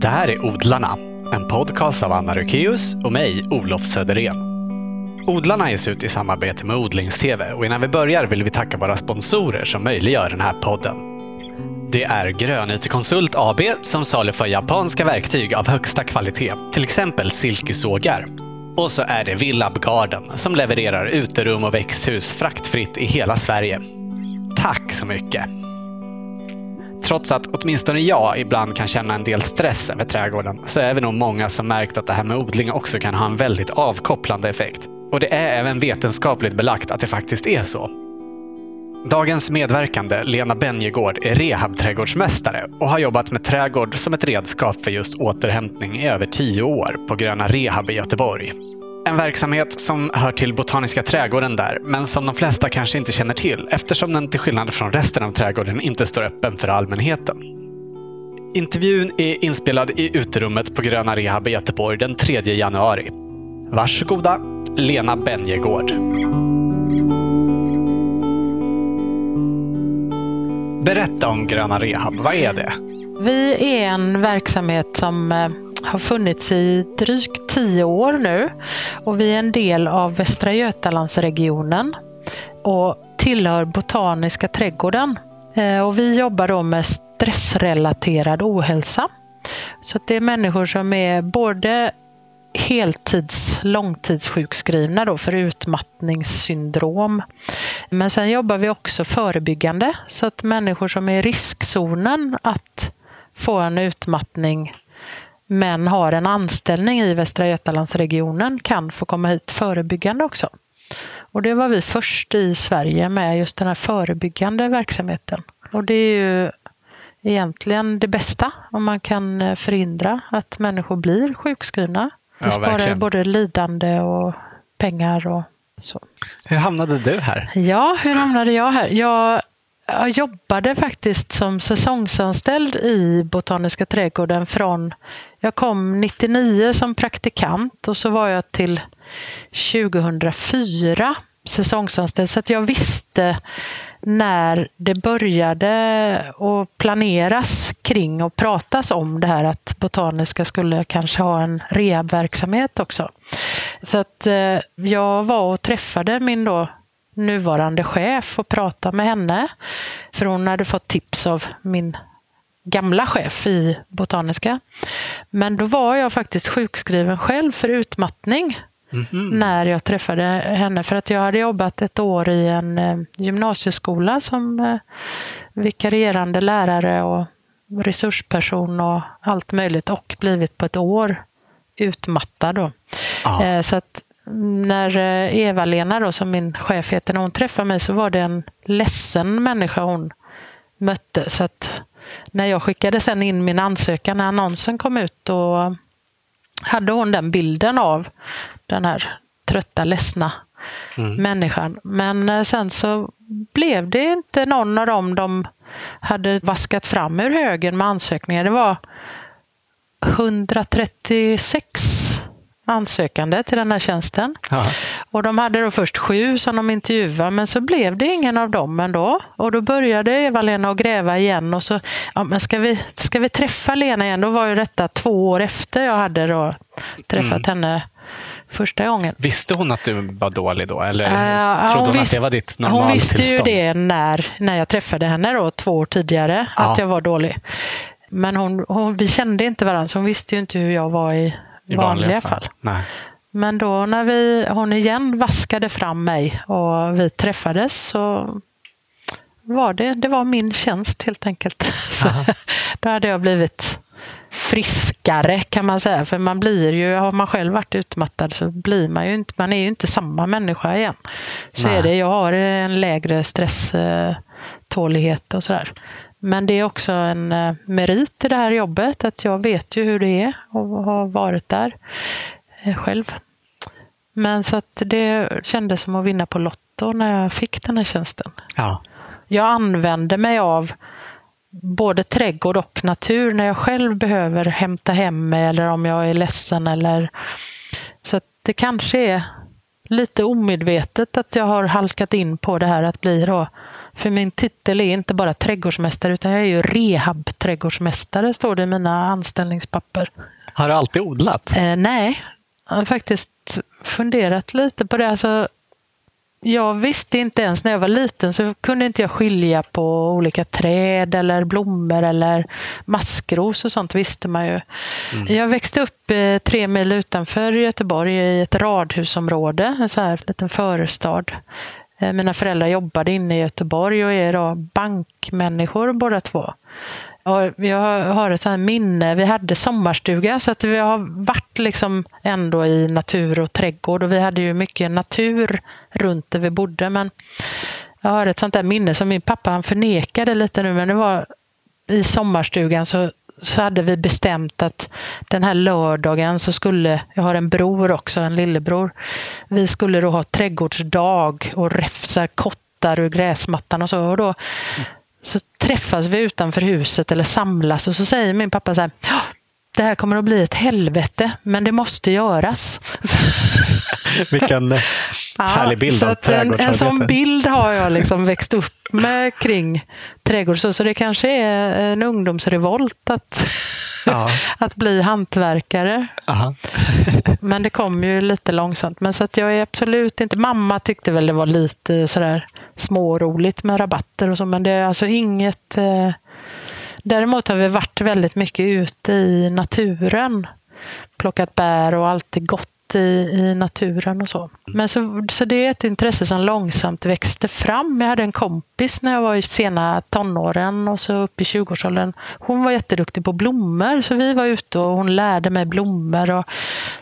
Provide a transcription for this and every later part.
Det här är Odlarna, en podcast av Anna Rukeus och mig, Olof Söderén. Odlarna ges ut i samarbete med Odlings-TV och innan vi börjar vill vi tacka våra sponsorer som möjliggör den här podden. Det är Grönytekonsult AB som saluför japanska verktyg av högsta kvalitet, till exempel silkesågar. Och så är det Villab Garden som levererar uterum och växthus fraktfritt i hela Sverige. Tack så mycket! Trots att åtminstone jag ibland kan känna en del stress över trädgården så är vi nog många som märkt att det här med odling också kan ha en väldigt avkopplande effekt. Och det är även vetenskapligt belagt att det faktiskt är så. Dagens medverkande, Lena Benjegård, är rehabträdgårdsmästare och har jobbat med trädgård som ett redskap för just återhämtning i över tio år på Gröna Rehab i Göteborg. En verksamhet som hör till Botaniska trädgården där, men som de flesta kanske inte känner till eftersom den till skillnad från resten av trädgården inte står öppen för allmänheten. Intervjun är inspelad i uterummet på Gröna Rehab i Göteborg den 3 januari. Varsågoda, Lena Benjegård. Berätta om Gröna Rehab, vad är det? Vi är en verksamhet som eh, har funnits i drygt tio år nu och vi är en del av Västra Götalandsregionen och tillhör Botaniska trädgården. Eh, och vi jobbar då med stressrelaterad ohälsa. Så det är människor som är både heltids långtidssjukskrivna då för utmattningssyndrom. Men sen jobbar vi också förebyggande så att människor som är i riskzonen att få en utmattning men har en anställning i Västra Götalandsregionen kan få komma hit förebyggande också. Och det var vi först i Sverige med just den här förebyggande verksamheten. Och det är ju egentligen det bästa om man kan förhindra att människor blir sjukskrivna. Det ja, sparar både lidande och pengar och så. Hur hamnade du här? Ja, hur hamnade jag här? Jag jag jobbade faktiskt som säsongsanställd i Botaniska trädgården från, jag kom 99 som praktikant och så var jag till 2004 säsongsanställd. Så att jag visste när det började att planeras kring och pratas om det här att Botaniska skulle kanske ha en rehabverksamhet också. Så att eh, jag var och träffade min då nuvarande chef och prata med henne. För hon hade fått tips av min gamla chef i Botaniska. Men då var jag faktiskt sjukskriven själv för utmattning mm -hmm. när jag träffade henne. För att jag hade jobbat ett år i en eh, gymnasieskola som eh, vikarierande lärare och resursperson och allt möjligt och blivit på ett år utmattad. Då. Ah. Så att när eh, Eva-Lena, då, som min chef heter, när hon träffade mig så var det en ledsen människa hon mötte. Så att när jag skickade sen in min ansökan, när annonsen kom ut, då hade hon den bilden av den här trötta, ledsna mm. människan. Men eh, sen så blev det inte någon av dem de hade vaskat fram ur högen med ansökningar. Det var 136 ansökande till den här tjänsten. Aha. Och de hade då först sju som de intervjuade, men så blev det ingen av dem ändå. Och då började Eva-Lena att gräva igen och så, ja men ska vi, ska vi träffa Lena igen? Då var ju detta två år efter jag hade då träffat mm. henne första gången. Visste hon att du var dålig då? Eller uh, trodde hon, hon visst, att det var ditt normaltillstånd? Hon visste ju det när, när jag träffade henne då, två år tidigare, ja. att jag var dålig. Men hon, hon, vi kände inte varandra, så hon visste ju inte hur jag var i i vanliga, vanliga fall. fall. Men då när vi, hon igen vaskade fram mig och vi träffades så var det, det var min tjänst helt enkelt. Så, då hade jag blivit friskare kan man säga. För man blir ju, har man själv varit utmattad så blir man ju inte, man är ju inte samma människa igen. Så Nej. är det, jag har en lägre stresstålighet och sådär. Men det är också en eh, merit i det här jobbet att jag vet ju hur det är och har varit där eh, själv. Men så att det kändes som att vinna på Lotto när jag fick den här tjänsten. Ja. Jag använder mig av både trädgård och natur när jag själv behöver hämta hem mig eller om jag är ledsen. Eller... Så det kanske är lite omedvetet att jag har halkat in på det här att bli då för min titel är inte bara trädgårdsmästare utan jag är ju rehab-trädgårdsmästare står det i mina anställningspapper. Har du alltid odlat? Eh, nej, jag har faktiskt funderat lite på det. Alltså, jag visste inte ens när jag var liten så kunde inte jag skilja på olika träd eller blommor eller maskros och sånt visste man ju. Mm. Jag växte upp eh, tre mil utanför Göteborg i ett radhusområde, en så här liten förstad. Eh, mina föräldrar jobbade inne i Göteborg och är då bankmänniskor båda två. Och jag har ett sånt minne, vi hade sommarstuga så att vi har varit liksom ändå i natur och trädgård och vi hade ju mycket natur runt där vi bodde. Men jag har ett sånt där minne som min pappa han förnekade lite nu men det var i sommarstugan så, så hade vi bestämt att den här lördagen så skulle, jag har en bror också, en lillebror, vi skulle då ha trädgårdsdag och räfsa kottar ur gräsmattan och så. Och då, så träffas vi utanför huset eller samlas och så säger min pappa så här, det här kommer att bli ett helvete, men det måste göras. Vilken härlig bild av trädgårdsarbete. En, en sån bild har jag liksom växt upp med kring trädgård. Så, så det kanske är en ungdomsrevolt att, ja. att bli hantverkare. men det kom ju lite långsamt. Men så att jag är absolut inte... Mamma tyckte väl det var lite sådär småroligt med rabatter och så, men det är alltså inget... Eh, däremot har vi varit väldigt mycket ute i naturen. Plockat bär och alltid i, i naturen och så. Men så, så det är ett intresse som långsamt växte fram. Jag hade en kompis när jag var i sena tonåren och så upp i 20-årsåldern. Hon var jätteduktig på blommor så vi var ute och hon lärde mig blommor. Och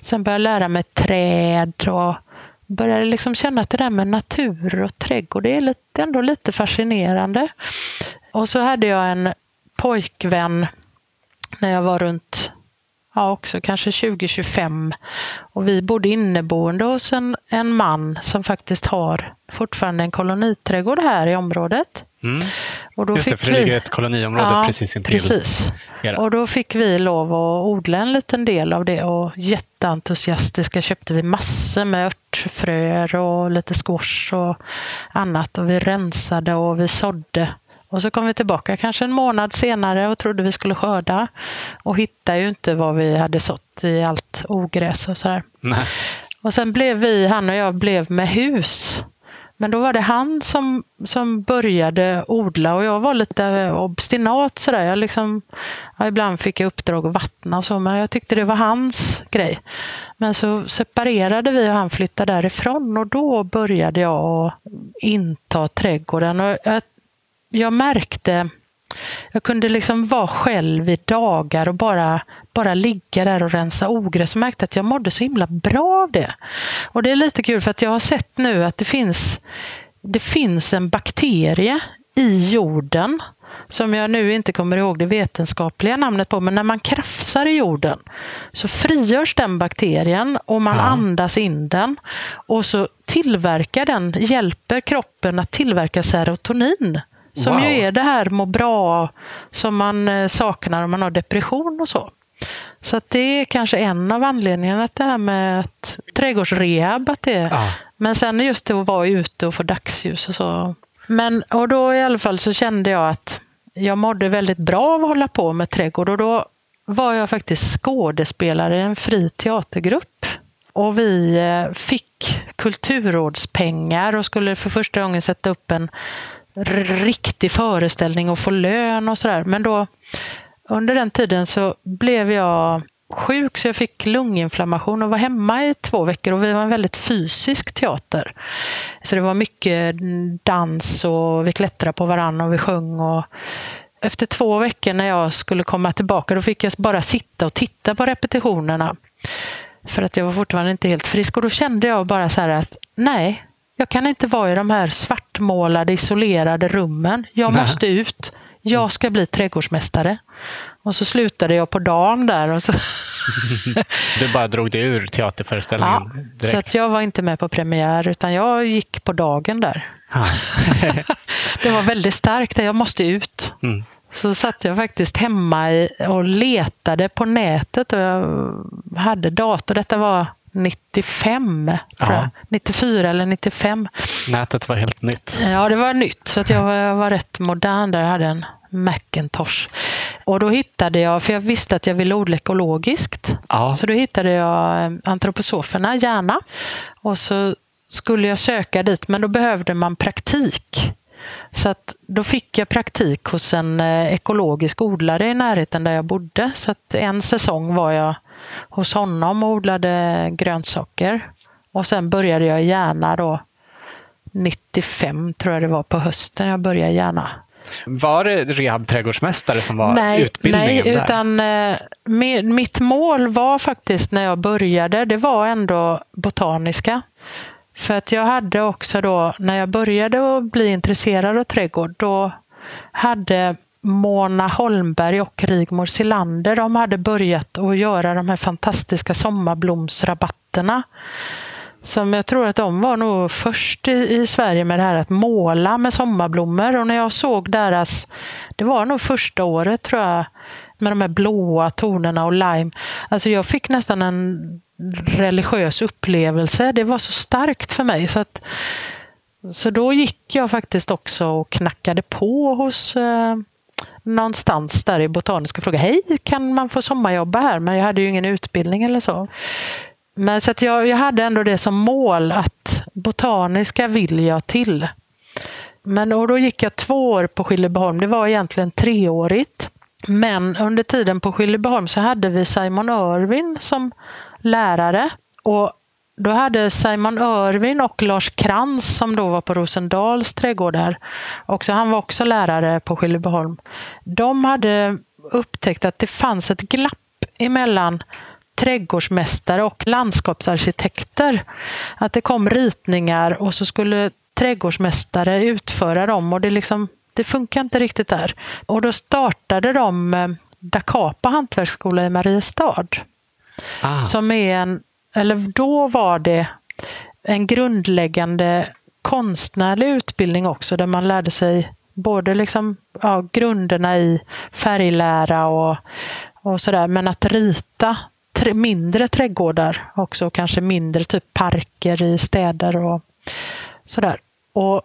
sen började jag lära mig träd och började liksom känna att det där med natur och trädgård, det är lite, ändå lite fascinerande. Och så hade jag en pojkvän när jag var runt ja, också kanske 20-25. Och vi bodde inneboende hos en, en man som faktiskt har fortfarande en koloniträdgård här i området. Mm. Och då Just det, för det ligger ett koloniområde ja, precis intill. Precis. Och då fick vi lov att odla en liten del av det och jätteentusiastiska köpte vi massor med örtfröer och lite squash och annat och vi rensade och vi sådde och så kom vi tillbaka kanske en månad senare och trodde vi skulle skörda. Och hittade ju inte vad vi hade sått i allt ogräs och sådär. Nej. Och sen blev vi, han och jag, blev med hus. Men då var det han som, som började odla och jag var lite obstinat sådär. Jag liksom, ja, ibland fick jag uppdrag att vattna och så, men jag tyckte det var hans grej. Men så separerade vi och han flyttade därifrån och då började jag inta trädgården. Och jag jag märkte, jag kunde liksom vara själv i dagar och bara, bara ligga där och rensa ogräs och märkte att jag mådde så himla bra av det. Och det är lite kul för att jag har sett nu att det finns, det finns en bakterie i jorden som jag nu inte kommer ihåg det vetenskapliga namnet på, men när man krafsar i jorden så frigörs den bakterien och man ja. andas in den och så tillverkar den, hjälper kroppen att tillverka serotonin. Som wow. ju är det här må bra som man eh, saknar om man har depression och så. Så att det är kanske en av anledningarna att det här med att, trädgårdsrehab. Att det, ah. Men sen just det att vara ute och få dagsljus och så. Men, och då i alla fall så kände jag att jag mådde väldigt bra av att hålla på med trädgård. Och då var jag faktiskt skådespelare i en fri teatergrupp. Och vi eh, fick kulturrådspengar och skulle för första gången sätta upp en riktig föreställning och få lön och sådär. Men då under den tiden så blev jag sjuk så jag fick lunginflammation och var hemma i två veckor och vi var en väldigt fysisk teater. Så det var mycket dans och vi klättrade på varandra och vi sjöng. Och efter två veckor när jag skulle komma tillbaka då fick jag bara sitta och titta på repetitionerna. För att jag var fortfarande inte helt frisk och då kände jag bara så här att nej, jag kan inte vara i de här svartmålade, isolerade rummen. Jag Nej. måste ut. Jag ska bli trädgårdsmästare. Och så slutade jag på dagen där. Och så du bara drog dig ur teaterföreställningen ja, direkt? så att jag var inte med på premiär, utan jag gick på dagen där. det var väldigt starkt, jag måste ut. Mm. Så satt jag faktiskt hemma och letade på nätet och jag hade dator. Detta var 95, tror Ja. jag. 94 eller 95. Nätet var helt nytt. Ja, det var nytt, så att jag var, jag var rätt modern där. Jag hade en Macintosh. Och då hittade jag, för jag visste att jag ville odla ekologiskt. Ja. Så då hittade jag eh, antroposoferna, gärna. Och så skulle jag söka dit, men då behövde man praktik. Så att då fick jag praktik hos en eh, ekologisk odlare i närheten där jag bodde. Så att en säsong var jag hos honom och odlade grönsaker. Och sen började jag gärna då 95 tror jag det var på hösten jag började gärna. Var det rehabträdgårdsmästare som var nej, utbildningen nej, där? utan eh, mi- mitt mål var faktiskt när jag började, det var ändå botaniska. För att jag hade också då, när jag började att bli intresserad av trädgård, då hade Mona Holmberg och Rigmor Silander, de hade börjat att göra de här fantastiska sommarblomsrabatterna. Som jag tror att de var nog först i, i Sverige med det här att måla med sommarblommor. Och när jag såg deras, det var nog första året tror jag, med de här blåa tonerna och lime. Alltså jag fick nästan en religiös upplevelse. Det var så starkt för mig. Så, att, så då gick jag faktiskt också och knackade på hos eh, någonstans där i Botaniska och frågade hej, kan man få sommarjobba här? Men jag hade ju ingen utbildning eller så. Men så att jag, jag hade ändå det som mål att botaniska vill jag till. Men och då gick jag två år på Skillebyholm. Det var egentligen treårigt. Men under tiden på Skillebyholm så hade vi Simon Irwin som lärare. Och då hade Simon Irwin och Lars Krantz som då var på Rosendals trädgårdar, också, han var också lärare på Skillebyholm. De hade upptäckt att det fanns ett glapp emellan trädgårdsmästare och landskapsarkitekter. Att det kom ritningar och så skulle trädgårdsmästare utföra dem och det, liksom, det funkar inte riktigt där. Och då startade de eh, Da Capa hantverksskola i Mariestad. Ah, Som är en, eller då var det en grundläggande konstnärlig utbildning också där man lärde sig både liksom, ja, grunderna i färglära och, och sådär. Men att rita tre, mindre trädgårdar också, kanske mindre typ parker i städer och sådär. Och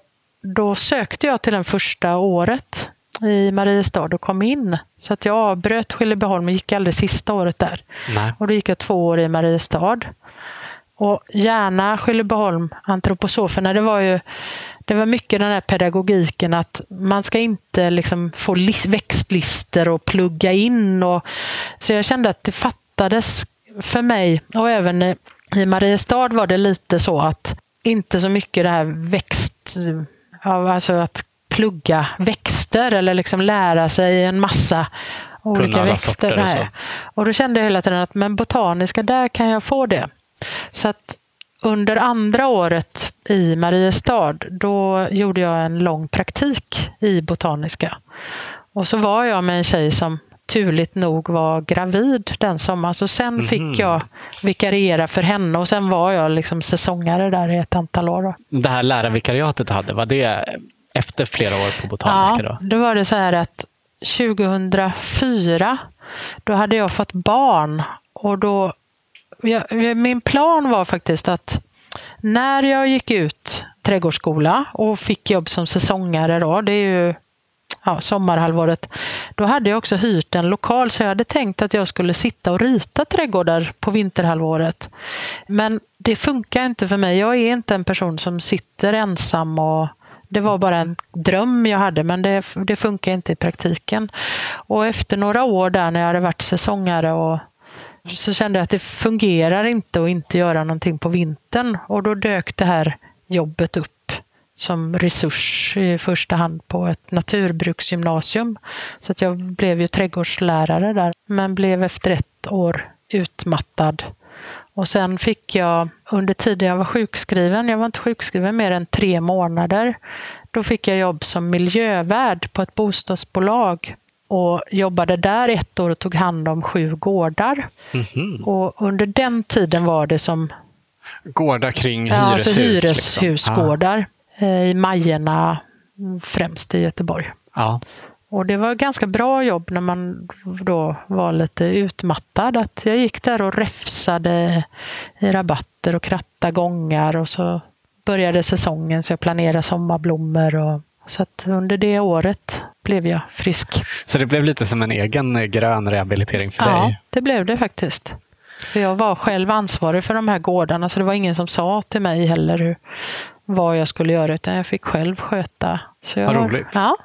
då sökte jag till den första året i Mariestad och kom in. Så att jag avbröt Skillebyholm och gick aldrig sista året där. nej. Och då gick jag två år i Mariestad. Och gärna Skillebyholm, antroposoferna, det var ju det var mycket den här pedagogiken att man ska inte liksom få lis- växtlister och plugga in. Och, så jag kände att det fattades för mig och även i- Mariestad var det lite så att inte så mycket det här växt, alltså att plugga växter eller liksom lära sig en massa olika Kunna alla växter. sorter och så. Och då kände jag hela tiden att men botaniska, där kan jag få det. Så att under andra året i Mariestad, då gjorde jag en lång praktik i botaniska. Och så var jag med en tjej som turligt nog var gravid den sommaren. Så sen Mhm. fick jag vikariera för henne och sen var jag liksom säsongare där i ett antal år. Det här lärarvikariatet du hade, var det efter flera år på Botaniska Ja, då? då var det så här att 2004, då hade jag fått barn. Och då, jag, min plan var faktiskt att när jag gick ut trädgårdsskola och fick jobb som säsongare, då, det är ju ja, sommarhalvåret, då hade jag också hyrt en lokal så jag hade tänkt att jag skulle sitta och rita trädgårdar på vinterhalvåret. Men det funkar inte för mig. Jag är inte en person som sitter ensam och det var bara en dröm jag hade men det, det funkar inte i praktiken. Och efter några år där när jag hade varit säsongare och så kände jag att det fungerar inte att inte göra någonting på vintern. Och då dök det här jobbet upp som resurs i första hand på ett naturbruksgymnasium. Så att jag blev ju trädgårdslärare där, men blev efter ett år utmattad. Och sen fick jag, under tiden jag var sjukskriven, jag var inte sjukskriven mer än tre månader, då fick jag jobb som miljövärd på ett bostadsbolag och jobbade där ett år och tog hand om sju gårdar. Mhm. Och under den tiden var det som Gårdar kring Ja, alltså hyreshus? liksom. hyreshusgårdar eh, i Majerna, mm, främst i Göteborg. Ja. Och det var ganska bra jobb när man då var lite utmattad. Att jag gick där och räfsade i rabatter och kratta gångar och så började säsongen så jag planerade sommarblommor. Och, så att under det året blev jag frisk. Så det blev lite som en egen grön rehabilitering för ja, dig? Ja, det blev det faktiskt. För jag var själv ansvarig för de här gårdarna så det var ingen som sa till mig heller hur, vad jag skulle göra utan jag fick själv sköta. Så jag, vad roligt. Ja,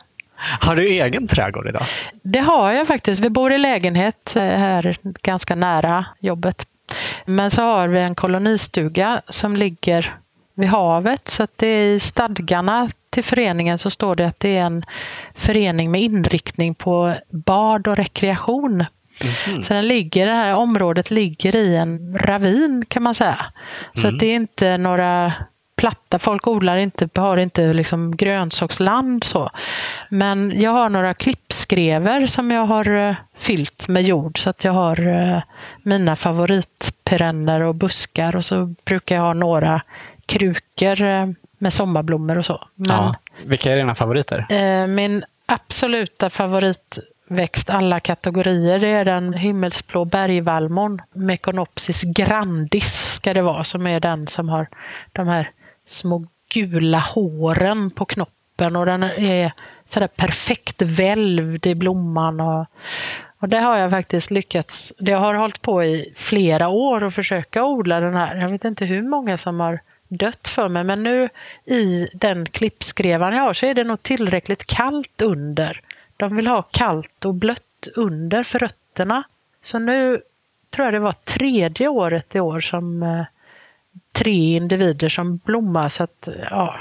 har du egen trädgård idag? Det har jag faktiskt. Vi bor i lägenhet eh, här ganska nära jobbet. Men så har vi en kolonistuga som ligger vid havet. Så det är i stadgarna till föreningen så står det att det är en förening med inriktning på bad och rekreation. Mm. Så den ligger, det här området ligger i en ravin kan man säga. Så mm. att det är inte några platta. Folk odlar inte, har inte liksom grönsaksland så. Men jag har några klippskrever som jag har eh, fyllt med jord så att jag har eh, mina favoritperenner och buskar och så brukar jag ha några krukor eh, med sommarblommor och så. Men, ja. Vilka är dina favoriter? Min absoluta favoritväxt alla kategorier, det är den himmelsblå bergvallmon. Meconopsis grandis ska det vara, som är den som har de här små gula håren på knoppen och den är sådär perfekt välvd i blomman. Och, och det har jag faktiskt lyckats. Det har hållit på i flera år att försöka odla den här. Jag vet inte hur många som har dött för mig, men nu i den klippskrevan jag har så är det nog tillräckligt kallt under. De vill ha kallt och blött under för rötterna. Så nu tror jag det var tredje året i år som eh, tre individer som blommar. Så att, ja,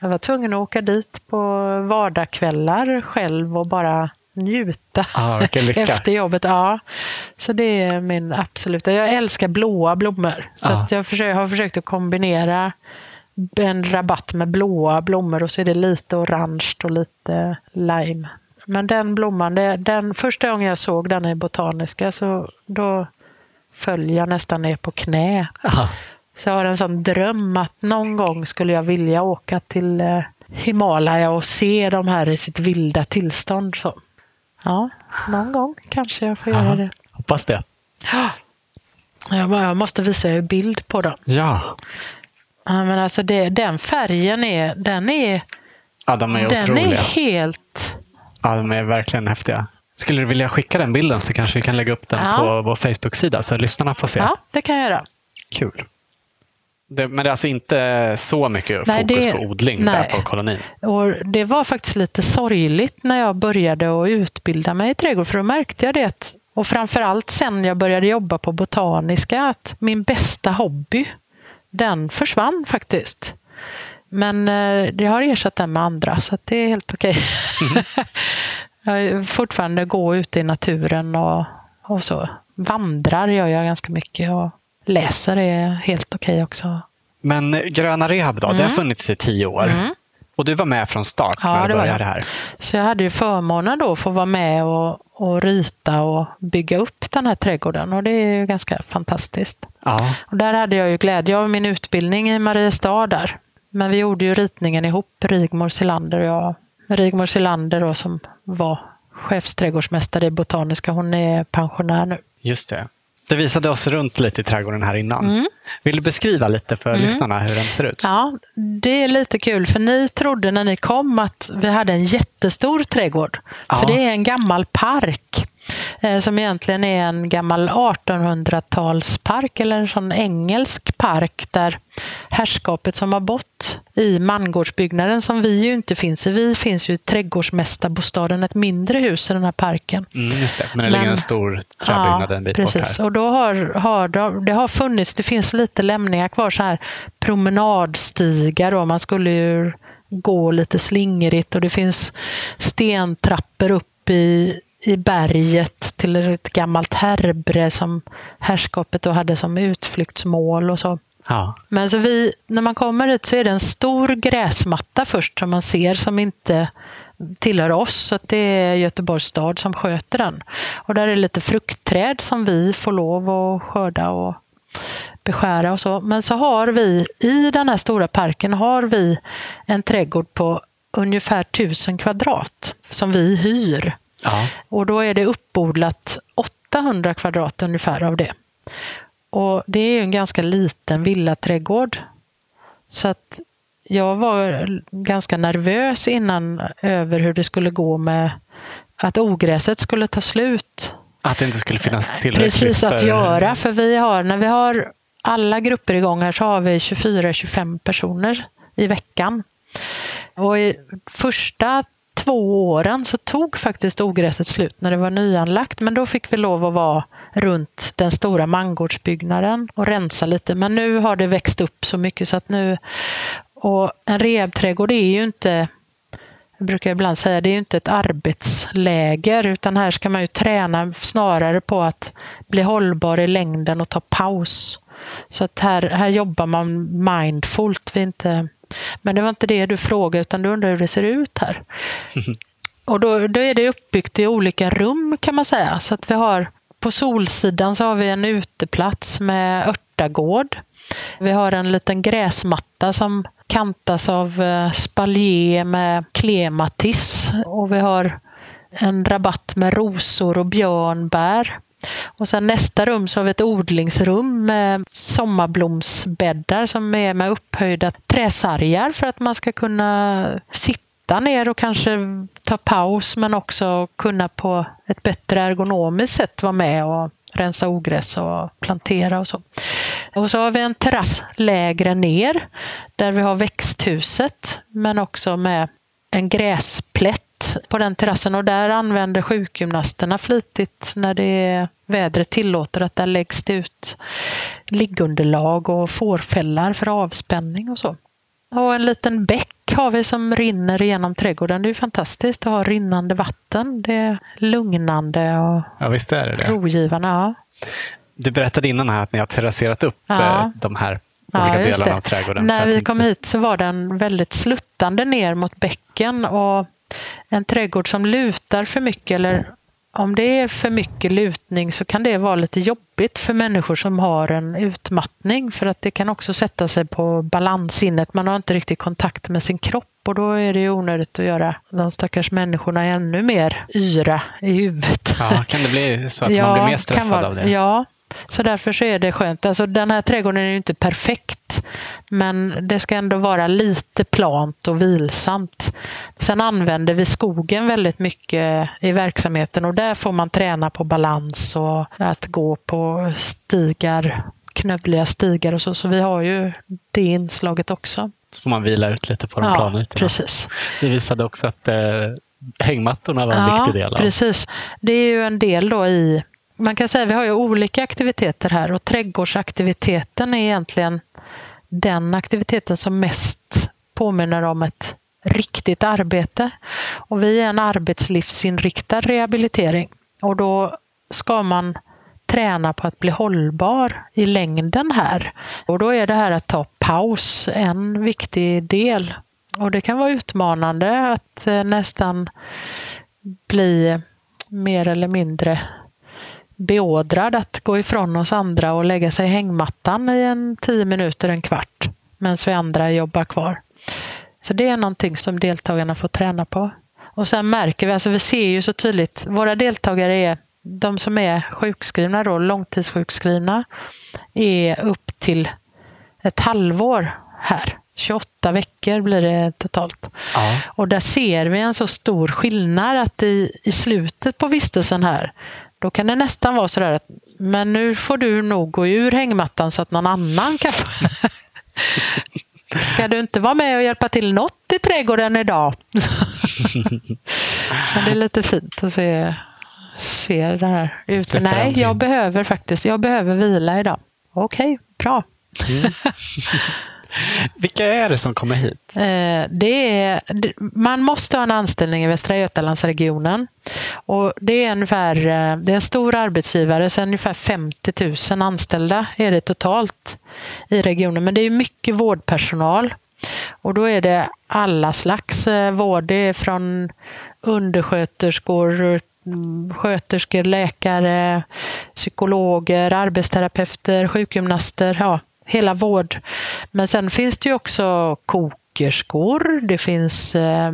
jag var tvungen att åka dit på vardagskvällar själv och bara njuta ah, efter jobbet. Ja. Så det är min absoluta... Jag älskar blåa blommor. Så ah. jag har försökt att kombinera en rabatt med blåa blommor och så är det lite orange och lite lime. Men den blomman, den första gången jag såg den i Botaniska så då föll jag nästan ner på knä. Ah. Så jag har en sån dröm att någon gång skulle jag vilja åka till eh, Himalaya och se de här i sitt vilda tillstånd. Så. Ja, någon gång kanske jag får Aha. göra det. Hoppas det. Ja. Jag måste visa er bild på dem. Ja. ja men alltså det, den färgen är, den är, ja, de är den otroliga. är helt... Ja, de är verkligen häftiga. Skulle du vilja skicka den bilden så kanske vi kan lägga upp den ja. på vår Facebook-sida så lyssnarna får se. Ja, det kan jag göra. Kul. Det, men det är alltså inte så mycket nej, fokus det, på odling nej. där på kolonin? Och det var faktiskt lite sorgligt när jag började att utbilda mig i trädgård, för då märkte jag det. Och framförallt sen jag började jobba på Botaniska, att min bästa hobby, den försvann faktiskt. Men eh, jag har ersatt den med andra, så det är helt okej. Okay. jag fortfarande gå ute i naturen och, och så. Vandrar gör jag ganska mycket. Och läser är helt okej okay också. Men Gröna Rehab då, mm. det har mm. funnits i tio år. Mm. Och du var med från start ja, när du började här. Så jag hade ju förmånen då att få vara med och, och rita och bygga upp den här trädgården och det är ju ganska fantastiskt. Ja. Och där hade jag ju glädje av min utbildning i Mariestad där. Men vi gjorde ju ritningen ihop, Rigmor Silander och jag. Rigmor Silander då, som var chefsträdgårdsmästare i Botaniska, hon är pensionär nu. Just det. Du visade oss runt lite i trädgården här innan. Mm. Vill du beskriva lite för mm. lyssnarna hur den ser ut? Ja, det är lite kul för ni trodde när ni kom att vi hade en jättestor trädgård. Ja. För det är en gammal park. Eh, som egentligen är en gammal 1800-talspark eller en sån engelsk park där herrskapet som har bott i mangårdsbyggnaden som vi ju inte finns i. Vi finns ju i trädgårdsmästarbostaden, ett mindre hus i den här parken. Mm, just det, men det men, ligger en stor träbyggnad ja, en bit precis. bort här. Och då har, har, det har funnits, det finns lite lämningar kvar, så här promenadstigar då. Man skulle ju gå lite slingrigt och det finns stentrappor upp i i berget till ett gammalt härbre som herrskapet då hade som utflyktsmål och så. Ja. Men så vi, när man kommer hit så är det en stor gräsmatta först som man ser som inte tillhör oss. Så det är Göteborgs stad som sköter den. Och där är lite fruktträd som vi får lov att skörda och beskära och så. Men så har vi i den här stora parken har vi en trädgård på ungefär tusen kvadrat som vi hyr. Ja. Och då är det uppodlat 800 kvadrat ungefär av det. Och det är ju en ganska liten villaträdgård. Så att jag var ganska nervös innan över hur det skulle gå med att ogräset skulle ta slut. Att det inte skulle finnas tillräckligt Precis att för... göra, för vi har, när vi har alla grupper igång här så har vi 24-25 personer i veckan. Och i första två åren så tog faktiskt ogräset slut när det var nyanlagt, men då fick vi lov att vara runt den stora mangårdsbyggnaden och rensa lite. Men nu har det växt upp så mycket så att nu... Och en rehabträdgård är ju inte jag brukar ibland säga det är ju inte ett arbetsläger utan här ska man ju träna snarare på att bli hållbar i längden och ta paus. Så att här, här jobbar man mindfullt. Vi inte, men det var inte det du frågade utan du undrar hur det ser ut här. Och då, då är det uppbyggt i olika rum kan man säga. Så att vi har på solsidan så har vi en uteplats med örtagård. Vi har en liten gräsmatta som kantas av eh, spaljer med klematis och vi har en rabatt med rosor och björnbär. Och sen nästa rum så har vi ett odlingsrum med sommarblomsbäddar som är med upphöjda träsargar för att man ska kunna sitta ner och kanske ta paus men också kunna på ett bättre ergonomiskt sätt vara med och rensa ogräs och plantera och så. Och så har vi en terrass lägre ner där vi har växthuset men också med en gräsplätt på den terrassen och där använder sjukgymnasterna flitigt när det vädret tillåter att där läggs det ut liggunderlag och fårfällar för avspänning och så. Och en liten bäck har vi som rinner genom trädgården. Det är fantastiskt att ha rinnande vatten. Det är lugnande och ja, visst är det det. rogivande. Ja. Du berättade innan här att ni har terrasserat upp ja. Eh, de här olika ja, delarna av trädgården. När vi kom hit så var den väldigt sluttande ner mot bäcken och en trädgård som lutar för mycket eller om det är för mycket lutning så kan det vara lite jobbigt för människor som har en utmattning för att det kan också sätta sig på balanssinnet. Man har inte riktigt kontakt med sin kropp och då är det onödigt att göra de stackars människorna ännu mer yra i huvudet. Ja, kan det bli så att ja, man blir mer stressad vara, av det? Ja, så därför så är det skönt. Alltså, den här trädgården är ju inte perfekt, men det ska ändå vara lite plant och vilsamt. Sen använder vi skogen väldigt mycket i verksamheten och där får man träna på balans och att gå på stigar, knövliga stigar och så. Så vi har ju det inslaget också. Så får man vila ut lite på de ja, planytorna. Precis. Vi visade också att eh, hängmattorna var en ja, viktig del av. Precis. Det är ju en del då i man kan säga att vi har ju olika aktiviteter här och trädgårdsaktiviteten är egentligen den aktiviteten som mest påminner om ett riktigt arbete. Och vi är en arbetslivsinriktad rehabilitering och då ska man träna på att bli hållbar i längden här. Och då är det här att ta paus en viktig del. Och det kan vara utmanande att eh, nästan bli mer eller mindre beordrad att gå ifrån oss andra och lägga sig i hängmattan i en tio minuter, en kvart, medan vi andra jobbar kvar. Så det är någonting som deltagarna får träna på. Och sen märker vi, alltså vi ser ju så tydligt, våra deltagare är de som är sjukskrivna, då, långtidssjukskrivna, är upp till ett halvår här. 28 veckor blir det totalt. Ja. Och där ser vi en så stor skillnad att i, i slutet på vistelsen här då kan det nästan vara sådär att men nu får du nog gå ur hängmattan så att någon annan kan få... Ska du inte vara med och hjälpa till något i trädgården idag? det är lite fint att se, se det här ute. Nej, jag behöver faktiskt jag behöver vila idag. Okej, okay, bra. Vilka är det som kommer hit? Eh, det är, man måste ha en anställning i Västra Götalandsregionen. Och det, är ungefär, eh, det är en stor arbetsgivare, så ungefär 50 000 anställda är det totalt i regionen. Men det är mycket vårdpersonal. Och då är det alla slags eh, vård. Det är från undersköterskor, sköterskor, läkare, psykologer, arbetsterapeuter, sjukgymnaster. Ja, hela vård. Men sen finns det ju också kok byggerskor, det finns eh,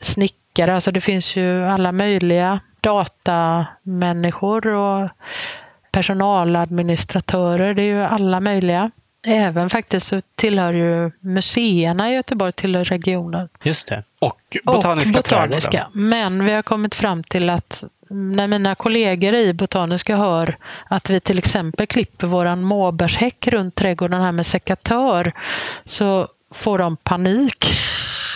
snickare, alltså det finns ju alla möjliga datamänniskor och personaladministratörer, det är ju alla möjliga. Även faktiskt så tillhör ju museerna i Göteborg till regionen. Just det. Och Botaniska, och botaniska. Men vi har kommit fram till att när mina kollegor i Botaniska hör att vi till exempel klipper våran måbärshäck runt trädgården här med sekatör så får de panik.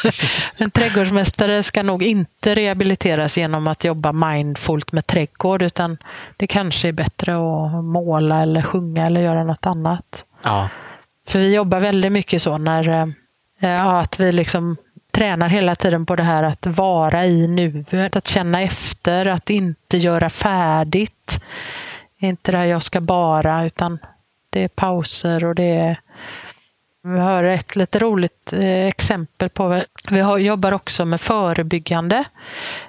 en trädgårdsmästare ska nog inte rehabiliteras genom att jobba mindfullt med trädgård utan det kanske är bättre att måla eller sjunga eller göra något annat. Ja. För vi jobbar väldigt mycket så när eh, ja, att vi liksom tränar hela tiden på det här att vara i nuet, att känna efter, att inte göra färdigt. Inte det här jag ska bara, utan det är pauser och det är vi har ett lite roligt eh, exempel på, vi har, jobbar också med förebyggande.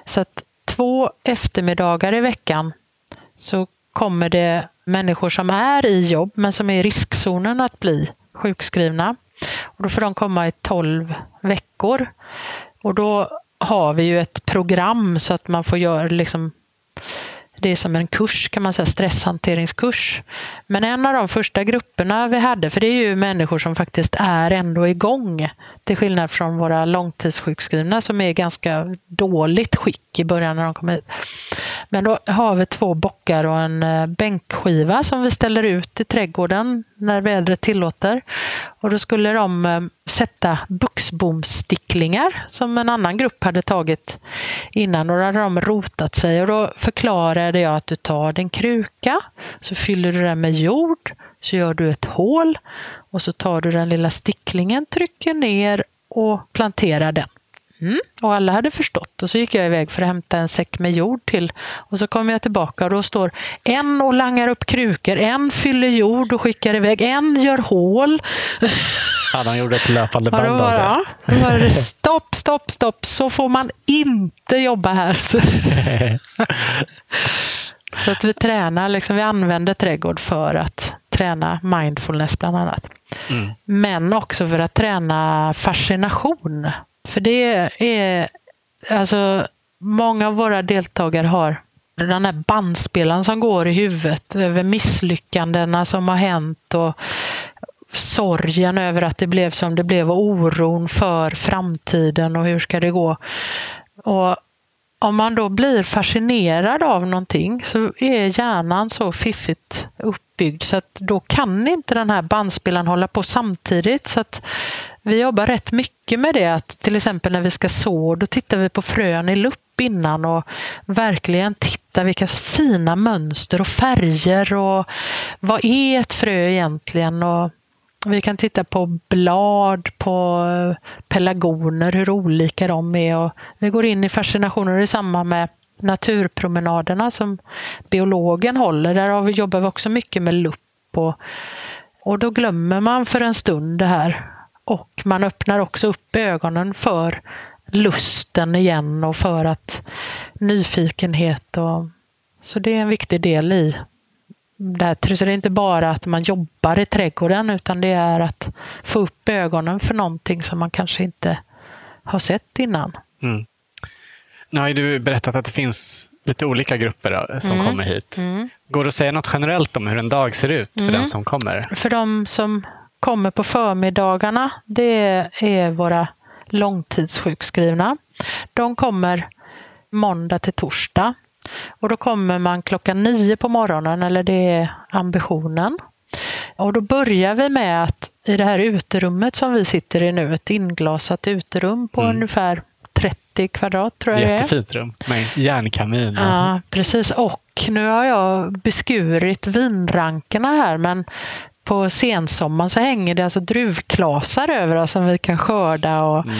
Så att två eftermiddagar i veckan så kommer det människor som är i jobb men som är i riskzonen att bli sjukskrivna. Och då får de komma i 12 veckor. Och då har vi ju ett program så att man får göra liksom det är som en kurs, kan man säga, stresshanteringskurs. Men en av de första grupperna vi hade, för det är ju människor som faktiskt är ändå igång, till skillnad från våra långtidssjukskrivna som är ganska dåligt skick i början när de kommer hit. Men då har vi två bockar och en eh, bänkskiva som vi ställer ut i trädgården när vädret tillåter. Och då skulle de eh, sätta buxbomsticklingar som en annan grupp hade tagit innan och då hade de rotat sig och då förklarade jag att du tar din kruka, så fyller du den med jord, så gör du ett hål och så tar du den lilla sticklingen, trycker ner och planterar den. Mm. Och alla hade förstått. Och så gick jag iväg för att hämta en säck med jord till. Och så kommer jag tillbaka och då står en och langar upp krukor, en fyller jord och skickar iväg, en gör hål. Ja, de gjorde ett löpande band av det. Ja, då var det stopp, stopp, stopp. Så får man inte jobba här. Så att vi tränar, liksom, vi använder trädgård för att träna mindfulness bland annat. Mm. Men också för att träna fascination. För det är, alltså många av våra deltagare har den här bandspelaren som går i huvudet över misslyckandena som har hänt och sorgen över att det blev som det blev och oron för framtiden och hur ska det gå. Och om man då blir fascinerad av någonting så är hjärnan så fiffigt uppbyggd så att då kan inte den här bandspelaren hålla på samtidigt. Så att vi jobbar rätt mycket med det att till exempel när vi ska så, då tittar vi på frön i lupp innan och verkligen tittar vilka fina mönster och färger och vad är ett frö egentligen? Och vi kan titta på blad, på eh, pelargoner, hur olika de är. Och vi går in i fascinationer i samband med naturpromenaderna som biologen håller. Där jobbar vi också mycket med lupp. Och, och då glömmer man för en stund det här. Och man öppnar också upp ögonen för lusten igen och för att nyfikenhet. Och, så det är en viktig del i där, så det är inte bara att man jobbar i trädgården utan det är att få upp ögonen för någonting som man kanske inte har sett innan. Mm. Nu har du berättat att det finns lite olika grupper som mm. kommer hit. Mm. Går det att säga något generellt om hur en dag ser ut för den mm. som kommer? För de som kommer på förmiddagarna, det är våra långtidssjukskrivna. De kommer måndag till torsdag. Och då kommer man klockan nio på morgonen, eller det är ambitionen. Och då börjar vi med att i det här uterummet som vi sitter i nu, ett inglasat uterum på mm. ungefär 30 kvadrat tror jag Jättefint rum med järnkamin. Ja, precis. Och nu har jag beskurit vinrankerna här, men på sensommaren så hänger det alltså druvklasar över oss som vi kan skörda och mm.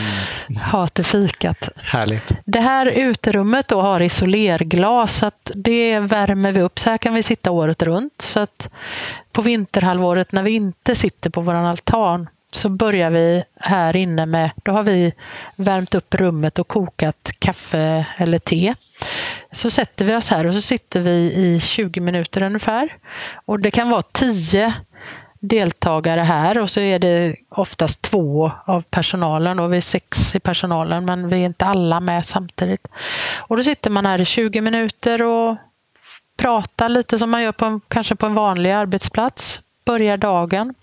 ha till fikat. Härligt. Det här uterummet då har isolerglas så att det värmer vi upp. Så här kan vi sitta året runt. Så att på vinterhalvåret när vi inte sitter på vår altan så börjar vi här inne med, då har vi värmt upp rummet och kokat kaffe eller te. Så sätter vi oss här och så sitter vi i 20 minuter ungefär. Och det kan vara 10 deltagare här och så är det oftast två av personalen och vi är sex i personalen men vi är inte alla med samtidigt. Och då sitter man här i 20 minuter och pratar lite som man gör på en, kanske på en vanlig arbetsplats. Börjar dagen.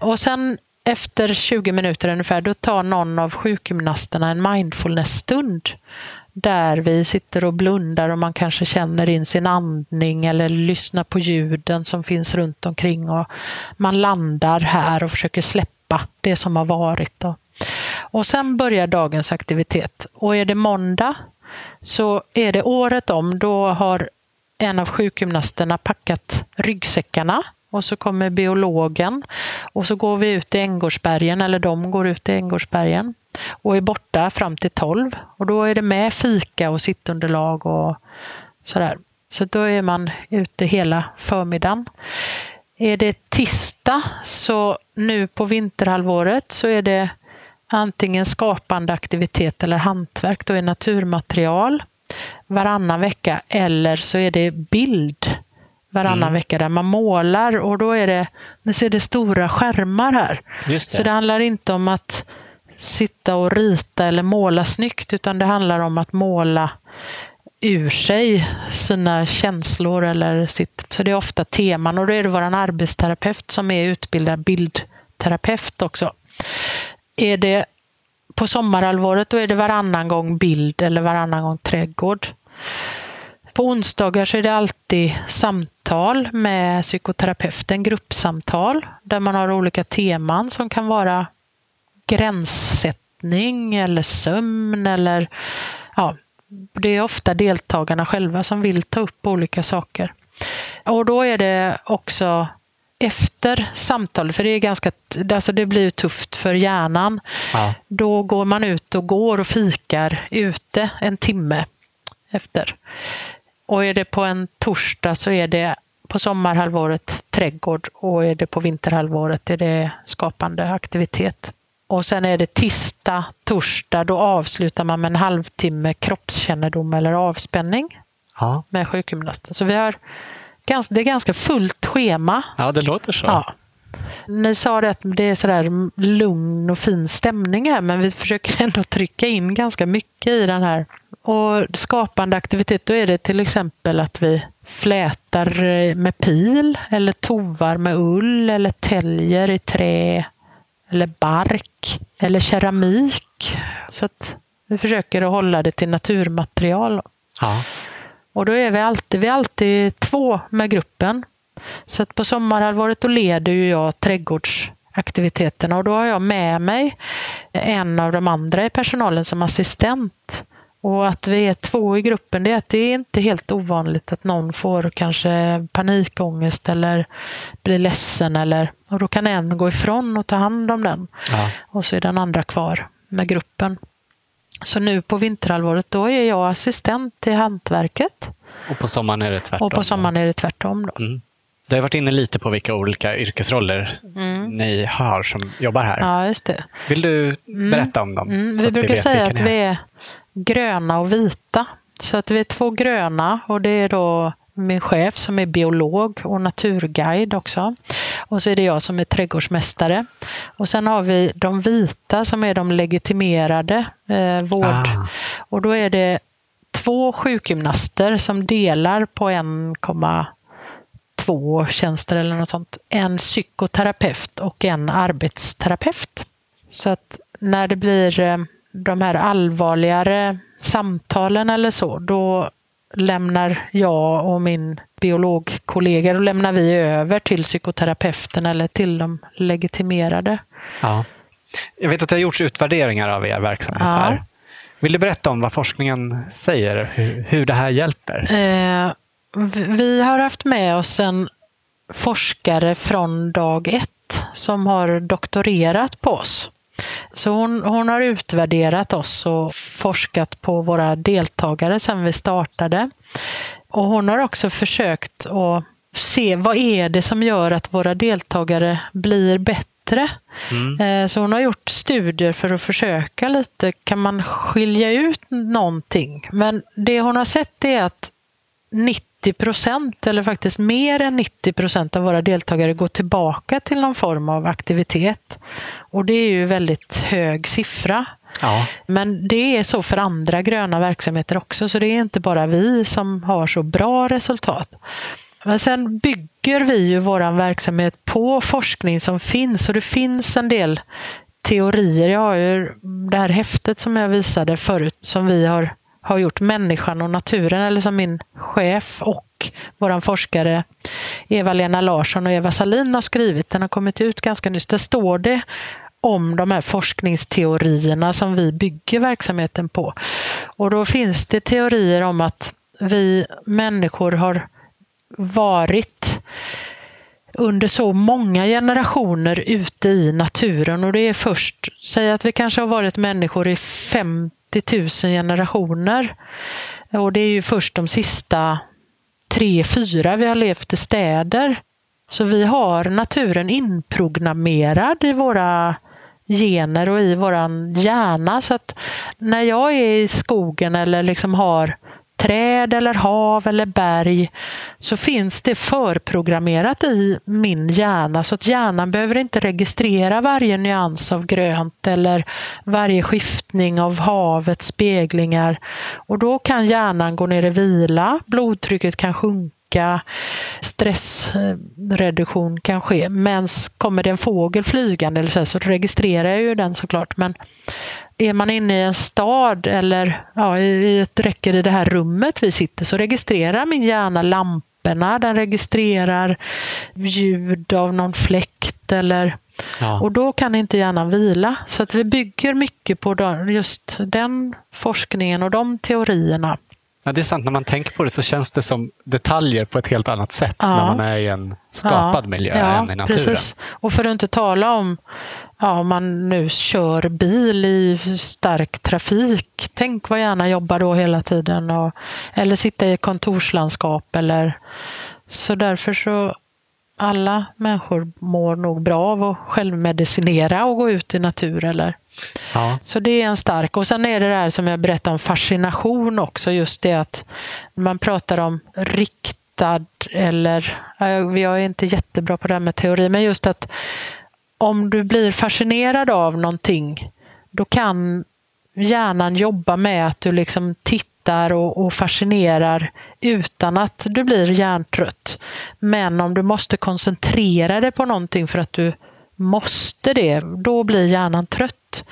Och sen efter 20 minuter ungefär, då tar någon av sjukgymnasterna en mindfulness-stund där vi sitter och blundar och man kanske känner in sin andning eller lyssnar på ljuden som finns runt omkring och man landar här och försöker släppa det som har varit. Och sen börjar dagens aktivitet. Och är det måndag så är det året om, då har en av sjukgymnasterna packat ryggsäckarna och så kommer biologen och så går vi ut i Änggårdsbergen, eller de går ut i Änggårdsbergen och är borta fram till 12. Och då är det med fika och sittunderlag och sådär. Så då är man ute hela förmiddagen. Är det tisdag, så nu på vinterhalvåret, så är det antingen skapande aktivitet eller hantverk. Då är naturmaterial varannan vecka eller så är det bild varannan mm. vecka där man målar och då är det, ni ser det stora skärmar här. Det. Så det handlar inte om att sitta och rita eller måla snyggt utan det handlar om att måla ur sig sina känslor eller sitt, så det är ofta teman och då är det vår arbetsterapeut som är utbildad bildterapeut också. Är det på sommarhalvåret då är det varannan gång bild eller varannan gång trädgård. På onsdagar så är det alltid samtal med psykoterapeuten, gruppsamtal, där man har olika teman som kan vara gränssättning eller sömn eller ja, det är ofta deltagarna själva som vill ta upp olika saker. Och då är det också efter samtalet, för det är ganska, alltså det blir tufft för hjärnan, ja. då går man ut och går och fikar ute en timme efter. Och är det på en torsdag så är det på sommarhalvåret trädgård och är det på vinterhalvåret är det skapande aktivitet. Och sen är det tisdag, torsdag, då avslutar man med en halvtimme kroppskännedom eller avspänning ja. med sjukgymnasten. Så vi har ganska, det är ganska fullt schema. Ja, det låter så. Ja. Ni sa det att det är sådär lugn och fin stämning här, men vi försöker ändå trycka in ganska mycket i den här. Och skapande aktivitet, då är det till exempel att vi flätar med pil eller tovar med ull eller täljer i trä eller bark eller keramik. Så att vi försöker att hålla det till naturmaterial. Ja. Och då är vi alltid, vi är alltid två med gruppen. Så att på sommarhalvåret då leder ju jag trädgårdsaktiviteterna och då har jag med mig en av de andra i personalen som assistent. Och att vi är två i gruppen, det är att det är inte helt ovanligt att någon får kanske panikångest eller blir ledsen. Eller, och då kan en gå ifrån och ta hand om den. Ja. Och så är den andra kvar med gruppen. Så nu på vinterhalvåret då är jag assistent i hantverket. Och på sommaren är det tvärtom? Och på sommaren är det tvärtom. Då. Mm. Du har varit inne lite på vilka olika yrkesroller mm. ni har som jobbar här. Ja, just det. Vill du mm. berätta om dem? Mm. Vi brukar vi säga att vi är gröna och vita. Så att vi är två gröna och det är då min chef som är biolog och naturguide också. Och så är det jag som är trädgårdsmästare. Och sen har vi de vita som är de legitimerade eh, vård. Ah. Och då är det två sjukgymnaster som delar på 1,2 tjänster eller något sånt. En psykoterapeut och en arbetsterapeut. Så att när det blir eh, de här allvarligare samtalen eller så, då lämnar jag och min biologkollega, då lämnar vi över till psykoterapeuten eller till de legitimerade. Ja. Jag vet att det har gjorts utvärderingar av er verksamhet ja. här. Vill du berätta om vad forskningen säger, hur, hur det här hjälper? Eh, vi har haft med oss en forskare från dag ett som har doktorerat på oss. Så hon, hon har utvärderat oss och forskat på våra deltagare sedan vi startade. Och hon har också försökt att se vad är det som gör att våra deltagare blir bättre. Mm. Eh, så hon har gjort studier för att försöka lite, kan man skilja ut någonting? Men det hon har sett är att 90 procent, eller faktiskt mer än 90 procent av våra deltagare går tillbaka till någon form av aktivitet. Och det är ju väldigt hög siffra. Ja. Men det är så för andra gröna verksamheter också, så det är inte bara vi som har så bra resultat. Men sen bygger vi ju vår verksamhet på forskning som finns och det finns en del teorier. Jag har ju det här häftet som jag visade förut som vi har, har gjort, Människan och naturen, eller som min chef och vår forskare Eva-Lena Larsson och Eva Salin har skrivit. Den har kommit ut ganska nyss. Där står det om de här forskningsteorierna som vi bygger verksamheten på. Och då finns det teorier om att vi människor har varit under så många generationer ute i naturen och det är först, säg att vi kanske har varit människor i 50 000 generationer och det är ju först de sista tre, fyra vi har levt i städer. Så vi har naturen inprogrammerad i våra gener och i våran hjärna. Så att när jag är i skogen eller liksom har träd eller hav eller berg så finns det förprogrammerat i min hjärna så att hjärnan behöver inte registrera varje nyans av grönt eller varje skiftning av havets speglingar. Och då kan hjärnan gå ner i vila, blodtrycket kan sjunka stressreduktion kan ske. Men kommer det en fågel flygande eller så, så registrerar jag ju den såklart. Men är man inne i en stad eller ja, i ett räcker i det här rummet vi sitter så registrerar min hjärna lamporna, den registrerar ljud av någon fläkt eller ja. och då kan inte hjärnan vila. Så att vi bygger mycket på just den forskningen och de teorierna. Ja, det är sant, när man tänker på det så känns det som detaljer på ett helt annat sätt ja. när man är i en skapad ja. miljö ja, än i naturen. Precis. Och för att inte tala om ja, om man nu kör bil i stark trafik. Tänk vad gärna jobba då hela tiden. Och, eller sitta i kontorslandskap. Eller, så därför så alla människor mår nog bra av att självmedicinera och gå ut i natur. Eller. Ja. Så det är en stark. Och sen är det det här som jag berättade om fascination också. Just det att man pratar om riktad eller, jag är inte jättebra på det här med teori, men just att om du blir fascinerad av någonting, då kan hjärnan jobba med att du liksom tittar och, och fascinerar utan att du blir hjärntrött. Men om du måste koncentrera dig på någonting för att du måste det, då blir hjärnan trött.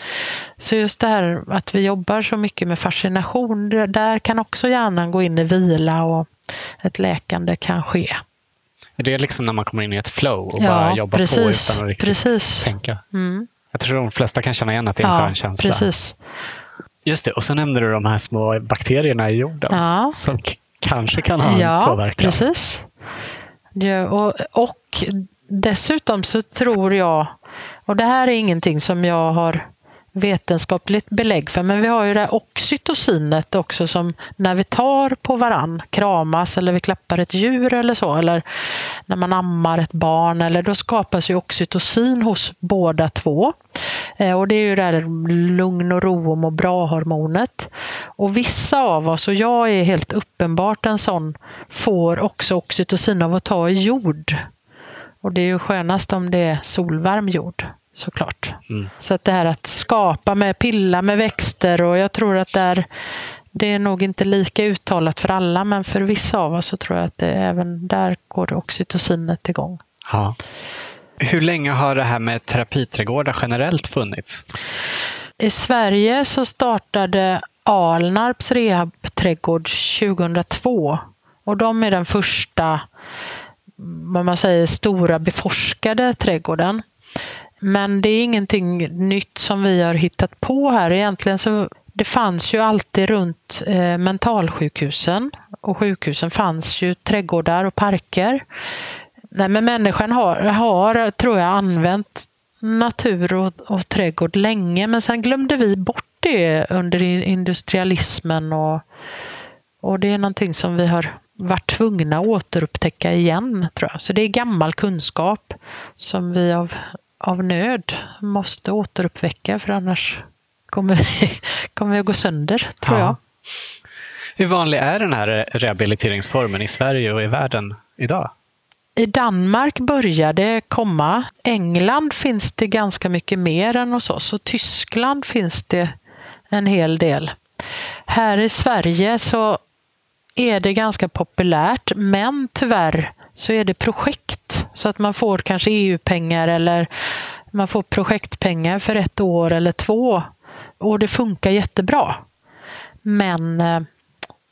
Så just det här att vi jobbar så mycket med fascination, där kan också hjärnan gå in i vila och ett läkande kan ske. Det är liksom när man kommer in i ett flow och ja, bara jobbar precis, på utan att riktigt precis. tänka. Mm. Jag tror de flesta kan känna igen att det är en ja, skön känsla. Precis. Just det, och så nämnde du de här små bakterierna i jorden ja. som kanske kan ha ja, en påverkan. Precis. Ja, och, och dessutom så tror jag, och det här är ingenting som jag har vetenskapligt belägg för. Men vi har ju det här oxytocinet också som när vi tar på varann, kramas eller vi klappar ett djur eller så, eller när man ammar ett barn, eller då skapas ju oxytocin hos båda två. Eh, och det är ju det här lugn och ro och må bra-hormonet. Och vissa av oss, och jag är helt uppenbart en sån, får också oxytocin av att ta i jord. Och det är ju skönast om det är solvarm jord såklart. Mm. Så att det här att skapa med, pilla med växter och jag tror att det är, det är nog inte lika uttalat för alla men för vissa av oss så tror jag att det, även där går oxytocinet igång. Ja. Hur länge har det här med terapiträdgårdar generellt funnits? I Sverige så startade Alnarps rehabträdgård 2002 och de är den första vad man säger, stora beforskade trädgården. Men det är ingenting nytt som vi har hittat på här. Egentligen så det fanns ju alltid runt eh, mentalsjukhusen och sjukhusen fanns ju trädgårdar och parker. Nej, men människan har, har, tror jag, använt natur och, och trädgård länge men sen glömde vi bort det under industrialismen och, och det är någonting som vi har varit tvungna att återupptäcka igen, tror jag. Så det är gammal kunskap som vi av av nöd måste återuppväcka för annars kommer vi, kommer vi att gå sönder, tror ja. jag. Hur vanlig är den här rehabiliteringsformen i Sverige och i världen idag? I Danmark börjar det komma. England finns det ganska mycket mer än hos oss och Tyskland finns det en hel del. Här i Sverige så är det ganska populärt, men tyvärr så är det projekt. Så att man får kanske EU-pengar eller man får projektpengar för ett år eller två. Och det funkar jättebra. Men eh,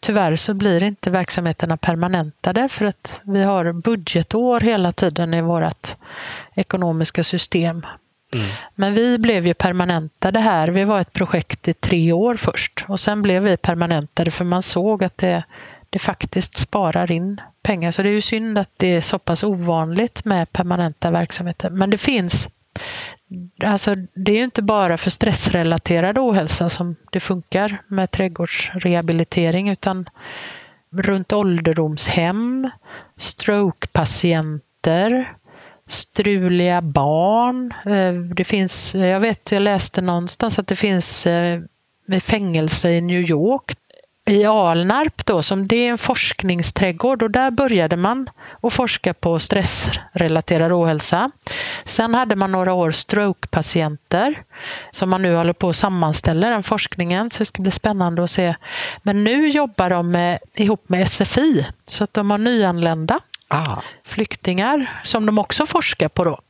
tyvärr så blir inte verksamheterna permanentade för att vi har budgetår hela tiden i vårt ekonomiska system. Mm. Men vi blev ju permanentade här. Vi var ett projekt i tre år först och sen blev vi permanentade för man såg att det, det faktiskt sparar in pengar. Så det är ju synd att det är så pass ovanligt med permanenta verksamheter. Men det finns Alltså, det är ju inte bara för stressrelaterad ohälsa som det funkar med trädgårdsrehabilitering utan runt ålderdomshem, strokepatienter, struliga barn. Eh, det finns, jag vet, jag läste någonstans att det finns eh, fängelse i New York i Alnarp då, som det är en forskningsträdgård och där började man att forska på stressrelaterad ohälsa. Sen hade man några år strokepatienter som man nu håller på att sammanställa den forskningen så det ska bli spännande att se. Men nu jobbar de med, ihop med SFI så att de har nyanlända ah. flyktingar som de också forskar på då.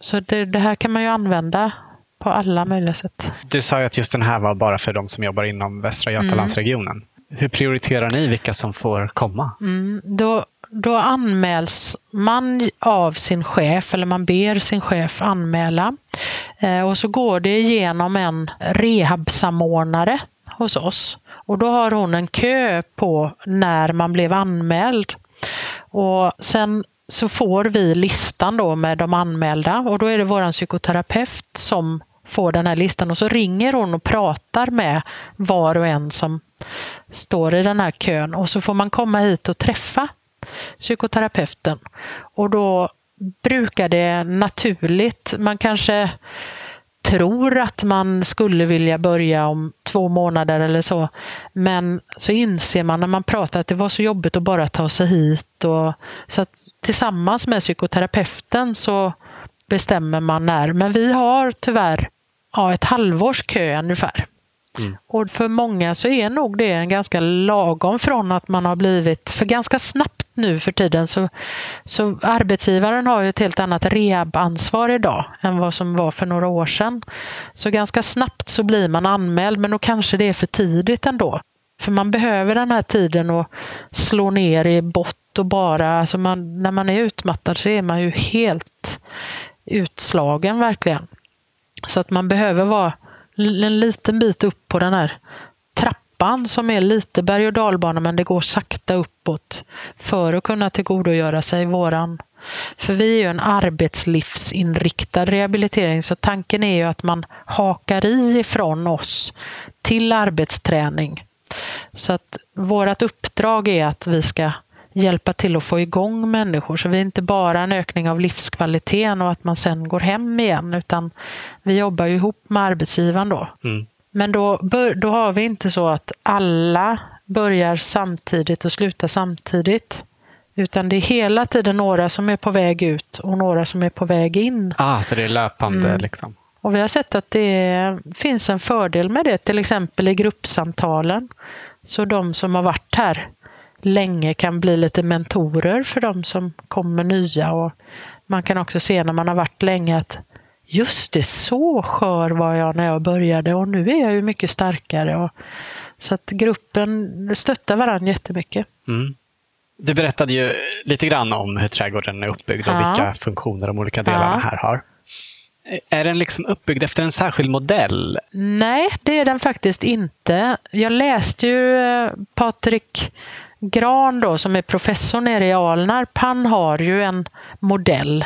Så det, det här kan man ju använda på alla möjliga sätt. Du sa ju att just den här var bara för de som jobbar inom Västra Götalandsregionen. Mm. Hur prioriterar ni vilka som får komma? Mm, då, då anmäls man av sin chef, eller man ber sin chef anmäla. Eh, och så går det igenom en rehabsamordnare hos oss. Och då har hon en kö på när man blev anmäld. Och sen så får vi listan då med de anmälda och då är det vår psykoterapeut som får den här listan och så ringer hon och pratar med var och en som står i den här kön och så får man komma hit och träffa psykoterapeuten. Och då brukar det naturligt, man kanske tror att man skulle vilja börja om två månader eller så. Men så inser man när man pratar att det var så jobbigt att bara ta sig hit. Och, så att tillsammans med psykoterapeuten så bestämmer man när. Men vi har tyvärr ja, ett halvårs kö ungefär. Mm. Och för många så är nog det en ganska lagom från att man har blivit, för ganska snabbt nu för tiden så, så arbetsgivaren har ju ett helt annat rehabansvar idag än vad som var för några år sedan. Så ganska snabbt så blir man anmäld men då kanske det är för tidigt ändå. För man behöver den här tiden att slå ner i bott och bara, alltså man, när man är utmattad så är man ju helt utslagen verkligen. Så att man behöver vara en liten bit upp på den här trappan som är lite berg och dalbana men det går sakta uppåt för att kunna tillgodogöra sig våran för vi är ju en arbetslivsinriktad rehabilitering så tanken är ju att man hakar i ifrån oss till arbetsträning. Så att vårt uppdrag är att vi ska hjälpa till att få igång människor. Så vi är inte bara en ökning av livskvaliteten och att man sen går hem igen, utan vi jobbar ju ihop med arbetsgivaren då. Mm. Men då, då har vi inte så att alla börjar samtidigt och slutar samtidigt. Utan det är hela tiden några som är på väg ut och några som är på väg in. Ah, så det är löpande mm. liksom? Och vi har sett att det finns en fördel med det, till exempel i gruppsamtalen. Så de som har varit här länge kan bli lite mentorer för de som kommer nya. Och man kan också se när man har varit länge att just det, så skör var jag när jag började och nu är jag ju mycket starkare. Och, så att gruppen stöttar varandra jättemycket. Mm. Du berättade ju lite grann om hur trädgården är uppbyggd och ja. vilka funktioner de olika delarna ja. här har. Är den liksom uppbyggd efter en särskild modell? Nej, det är den faktiskt inte. Jag läste ju eh, Patrik Gran då, som är professor nere i Alnarp, han har ju en modell.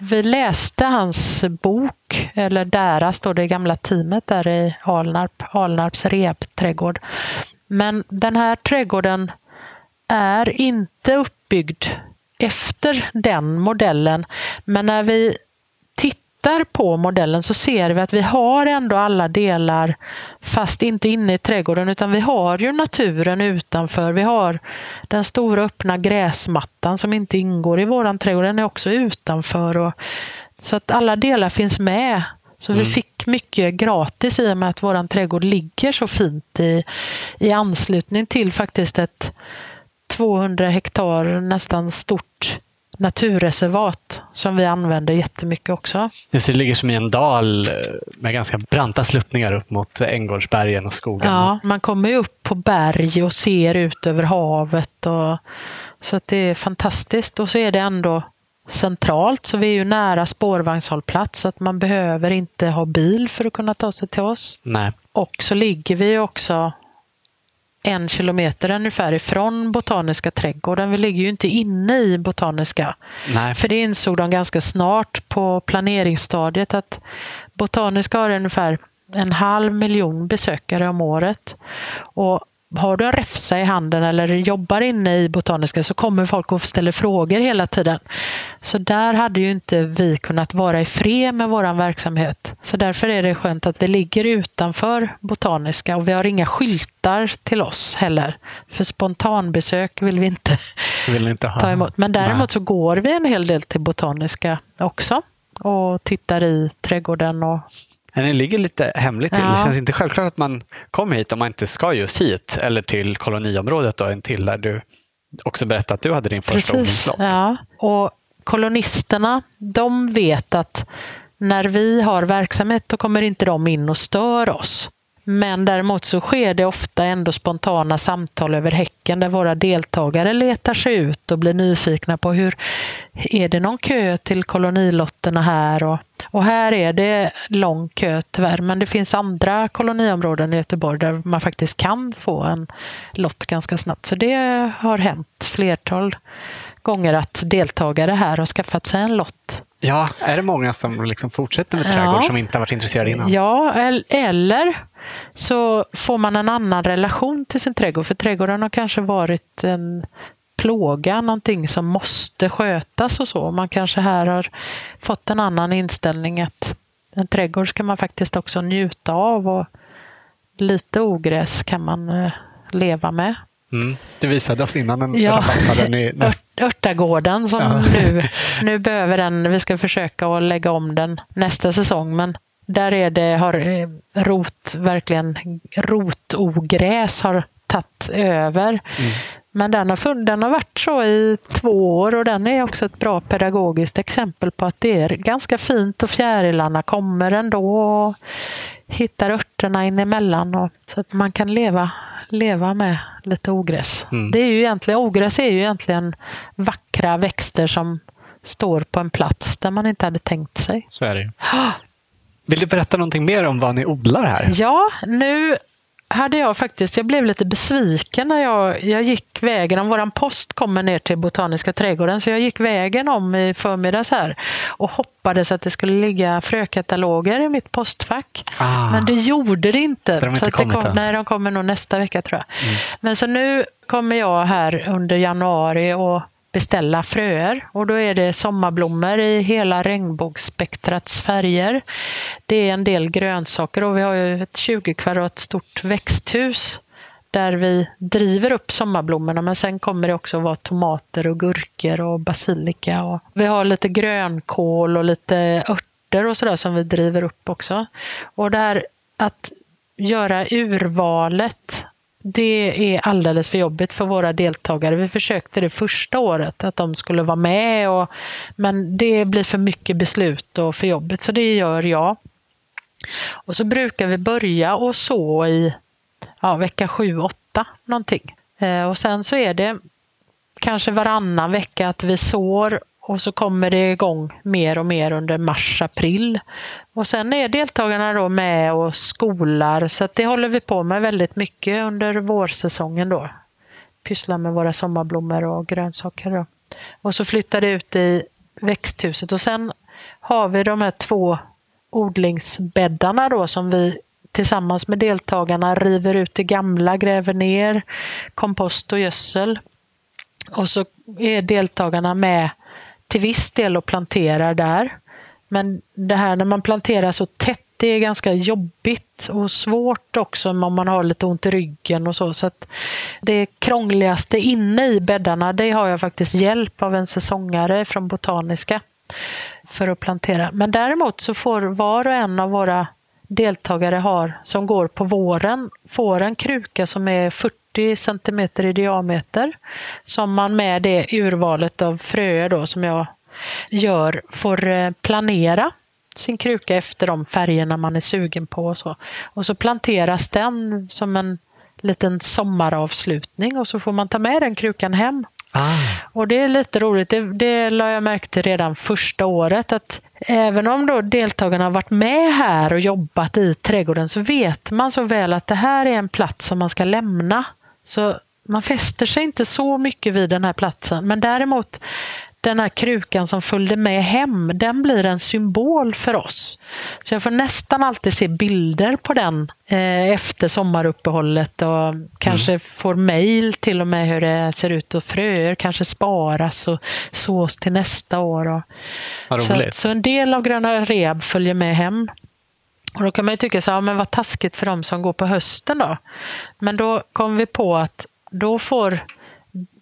Vi läste hans bok, eller deras, då, det gamla teamet där i Alnarp, Alnarps repträdgård. Men den här trädgården är inte uppbyggd efter den modellen. Men när vi tittar på modellen så ser vi att vi har ändå alla delar fast inte inne i trädgården utan vi har ju naturen utanför. Vi har den stora öppna gräsmattan som inte ingår i våran trädgård. Den är också utanför. Och, så att alla delar finns med. Så mm. vi fick mycket gratis i och med att våran trädgård ligger så fint i, i anslutning till faktiskt ett 200 hektar nästan stort naturreservat som vi använder jättemycket också. Det ligger som i en dal eh, med ganska branta sluttningar upp mot Änggårdsbergen och skogen. Ja, man kommer ju upp på berg och ser ut över havet. Och, så att det är fantastiskt. Och så är det ändå centralt, så vi är ju nära spårvagnshållplats, så att man behöver inte ha bil för att kunna ta sig till oss. Nej. Och så ligger vi också en kilometer ungefär ifrån Botaniska trädgården. Vi ligger ju inte inne i Botaniska. Nej. För det insåg de ganska snart på planeringsstadiet att Botaniska har ungefär en halv miljon besökare om året. Och har du en räfsa i handen eller jobbar inne i Botaniska så kommer folk och ställer frågor hela tiden. Så där hade ju inte vi kunnat vara i fred med vår verksamhet. Så därför är det skönt att vi ligger utanför Botaniska och vi har inga skyltar till oss heller. För spontanbesök vill vi inte, vill inte ta emot. Men däremot Nej. så går vi en hel del till Botaniska också och tittar i trädgården och men det ligger lite hemligt till. Ja. Det känns inte självklart att man kommer hit om man inte ska just hit eller till koloniområdet då, en till där du också berättade att du hade din första odlingslott. Ja, och kolonisterna de vet att när vi har verksamhet då kommer inte de in och stör oss. Men däremot så sker det ofta ändå spontana samtal över häcken där våra deltagare letar sig ut och blir nyfikna på hur är det någon kö till kolonilotterna här? Och, och här är det lång kö tyvärr, men det finns andra koloniområden i Göteborg där man faktiskt kan få en lott ganska snabbt. Så det har hänt flertal gånger att deltagare här har skaffat sig en lott. Ja, är det många som liksom fortsätter med trädgård ja. som inte har varit intresserade innan? Ja, eller så får man en annan relation till sin trädgård. För trädgården har kanske varit en plåga, någonting som måste skötas och så. Man kanske här har fått en annan inställning att en trädgård ska man faktiskt också njuta av och lite ogräs kan man eh, leva med. Mm. Du visade oss innan en ja. i näst... Örtagården som ja. nu, nu behöver den, vi ska försöka att lägga om den nästa säsong men där är det, har eh, rot, verkligen rotogräs har tagit över. Mm. Men den har, funnit, den har varit så i två år och den är också ett bra pedagogiskt exempel på att det är ganska fint och fjärilarna kommer ändå och hittar örterna in emellan och, så att man kan leva, leva med lite ogräs. Mm. Det är ju egentligen, ogräs är ju egentligen vackra växter som står på en plats där man inte hade tänkt sig. Så är det Vill du berätta någonting mer om vad ni odlar här? Ja, nu hade jag faktiskt, jag blev lite besviken när jag, jag gick vägen om våran post kommer ner till Botaniska trädgården. Så jag gick vägen om i förmiddags här och hoppades att det skulle ligga frökataloger i mitt postfack. Ah, Men det gjorde det inte. De så inte det kom, nej, de kommer nog nästa vecka tror jag. Mm. Men så nu kommer jag här under januari och beställa fröer och då är det sommarblommor i hela regnbågsspektrats färger. Det är en del grönsaker och vi har ju ett 20 kvadrat stort växthus där vi driver upp sommarblommorna men sen kommer det också vara tomater och gurkor och basilika. Och vi har lite grönkål och lite örter och sådär som vi driver upp också. Och det här att göra urvalet det är alldeles för jobbigt för våra deltagare. Vi försökte det första året, att de skulle vara med, och, men det blir för mycket beslut och för jobbigt, så det gör jag. Och så brukar vi börja och så i ja, vecka sju, åtta någonting. Eh, och sen så är det kanske varannan vecka att vi sår och så kommer det igång mer och mer under mars, april. Och sen är deltagarna då med och skolar, så det håller vi på med väldigt mycket under vårsäsongen då. Pysslar med våra sommarblommor och grönsaker. Då. Och så flyttar det ut i växthuset och sen har vi de här två odlingsbäddarna då som vi tillsammans med deltagarna river ut det gamla, gräver ner kompost och gödsel. Och så är deltagarna med till viss del och planterar där. Men det här när man planterar så tätt, det är ganska jobbigt och svårt också om man har lite ont i ryggen och så. så att det krångligaste inne i bäddarna, det har jag faktiskt hjälp av en säsongare från Botaniska för att plantera. Men däremot så får var och en av våra deltagare har, som går på våren, får en kruka som är 40 centimeter i diameter. Som man med det urvalet av fröer då, som jag gör får eh, planera sin kruka efter de färgerna man är sugen på. Och så, och så planteras den som en liten sommaravslutning och så får man ta med den krukan hem. Ah. Och det är lite roligt, det, det la jag märke till redan första året att även om då deltagarna har varit med här och jobbat i trädgården så vet man så väl att det här är en plats som man ska lämna. Så man fäster sig inte så mycket vid den här platsen. Men däremot den här krukan som följde med hem, den blir en symbol för oss. Så jag får nästan alltid se bilder på den eh, efter sommaruppehållet och kanske mm. får mejl till och med hur det ser ut och fröer kanske sparas och sås till nästa år. Och, så, så, en del av Gröna Reb följer med hem. Och då kan man ju tycka så här, men vad taskigt för dem som går på hösten då. Men då kom vi på att då får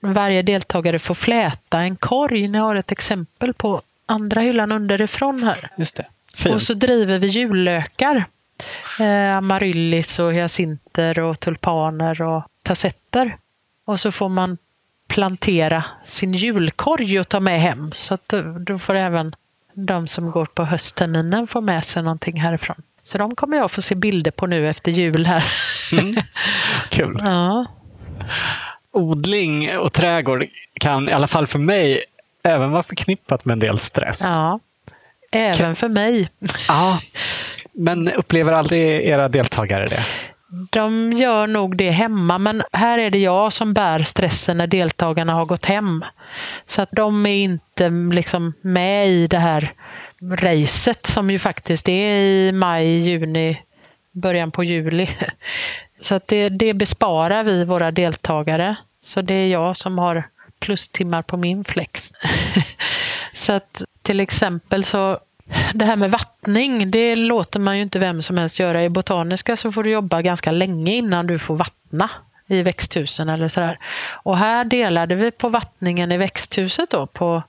varje deltagare får fläta en korg. Ni har ett exempel på andra hyllan underifrån här. Just det. Och så driver vi jullökar. Eh, amaryllis och hyacinter och tulpaner och tassetter. Och så får man plantera sin julkorg och ta med hem. Så att då får även de som går på höstterminen få med sig någonting härifrån. Så de kommer jag få se bilder på nu efter jul här. Mm. Kul. ja odling och trädgård kan, i alla fall för mig, även vara förknippat med en del stress. Ja, även kan... för mig. Ja, men upplever aldrig era deltagare det? De gör nog det hemma, men här är det jag som bär stressen när deltagarna har gått hem. Så att de är inte liksom med i det här racet som ju faktiskt är i maj, juni, början på juli. Så att det, det besparar vi våra deltagare. Så det är jag som har plustimmar på min flex. så att till exempel så det här med vattning, det låter man ju inte vem som helst göra. I botaniska så får du jobba ganska länge innan du får vattna i växthusen eller sådär. Och här delade vi på vattningen i växthuset då på,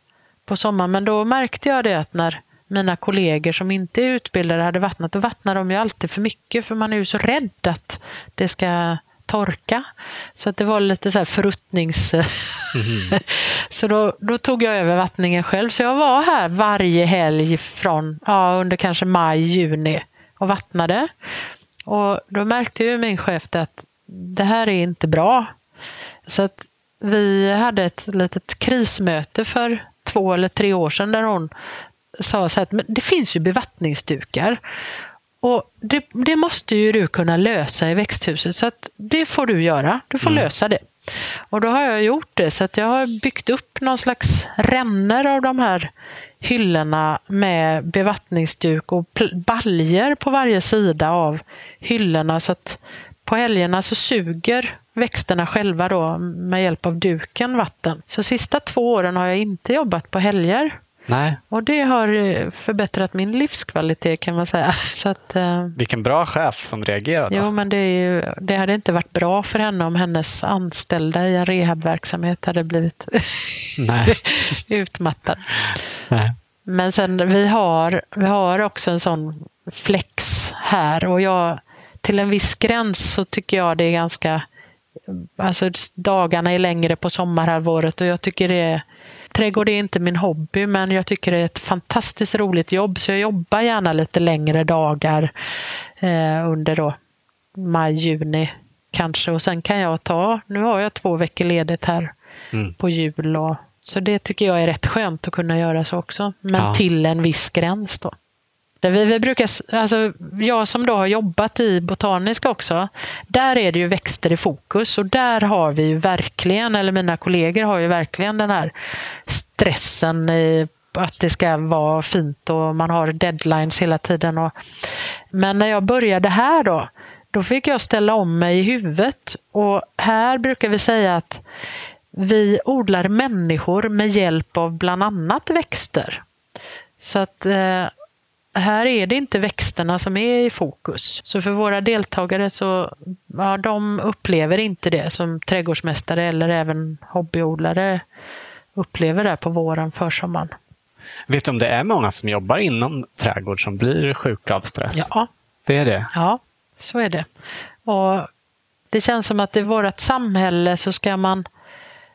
på sommaren. Men då märkte jag det att när mina kollegor som inte är utbildade hade vattnat, då vattnar de ju alltid för mycket för man är ju så rädd att det ska torka. Så att det var lite så här förruttnings... Mm. så då, då, tog jag över vattningen själv. Så jag var här varje helg från, ja, under kanske maj, juni och vattnade. Och då märkte ju min chef att det här är inte bra. Så att vi hade ett litet krismöte för två eller tre år sedan där hon sa så att men det finns ju bevattningsdukar. Och det, det, måste ju du kunna lösa i växthuset, så att det får du göra. Du får mm. lösa det. Och då har jag gjort det, så att jag har byggt upp någon slags ränner av de här hyllorna med bevattningsduk och baljer på varje sida av hyllorna. Så att på helgerna så suger växterna själva då med hjälp av duken vatten. Så sista två åren har jag inte jobbat på helger. Nej. Och det har eh, förbättrat min livskvalitet kan man säga. Så att, eh, Vilken bra chef som reagerade. Jo, men det, ju, det, hade inte varit bra för henne om hennes anställda i en rehabverksamhet hade blivit utmattad. Nej. Men sen vi har, vi har också en sån flex här och jag till en viss gräns så tycker jag det är ganska Alltså dagarna är längre på sommarhalvåret och jag tycker det är Trädgård är inte min hobby, men jag tycker det är ett fantastiskt roligt jobb, så jag jobbar gärna lite längre dagar eh, under då maj, juni kanske. Och sen kan jag ta, nu har jag två veckor ledigt här mm. på jul. Och, så det tycker jag är rätt skönt att kunna göra så också, men ja. till en viss gräns då. Vi, vi brukar, alltså, jag som då har jobbat i botaniska också, där är det ju växter i fokus och där har vi ju verkligen, eller mina kollegor har ju verkligen den här stressen i att det ska vara fint och man har deadlines hela tiden. Och, men när jag började här då, då fick jag ställa om mig i huvudet och här brukar vi säga att vi odlar människor med hjälp av bland annat växter. Så att eh, här är det inte växterna som är i fokus. Så för våra deltagare så ja, de upplever inte det som trädgårdsmästare eller även hobbyodlare upplever det på våren, försommaren. Vet du om det är många som jobbar inom trädgård som blir sjuka av stress? Ja. Det är det? Ja, så är det. Och det känns som att i vårt samhälle så ska man...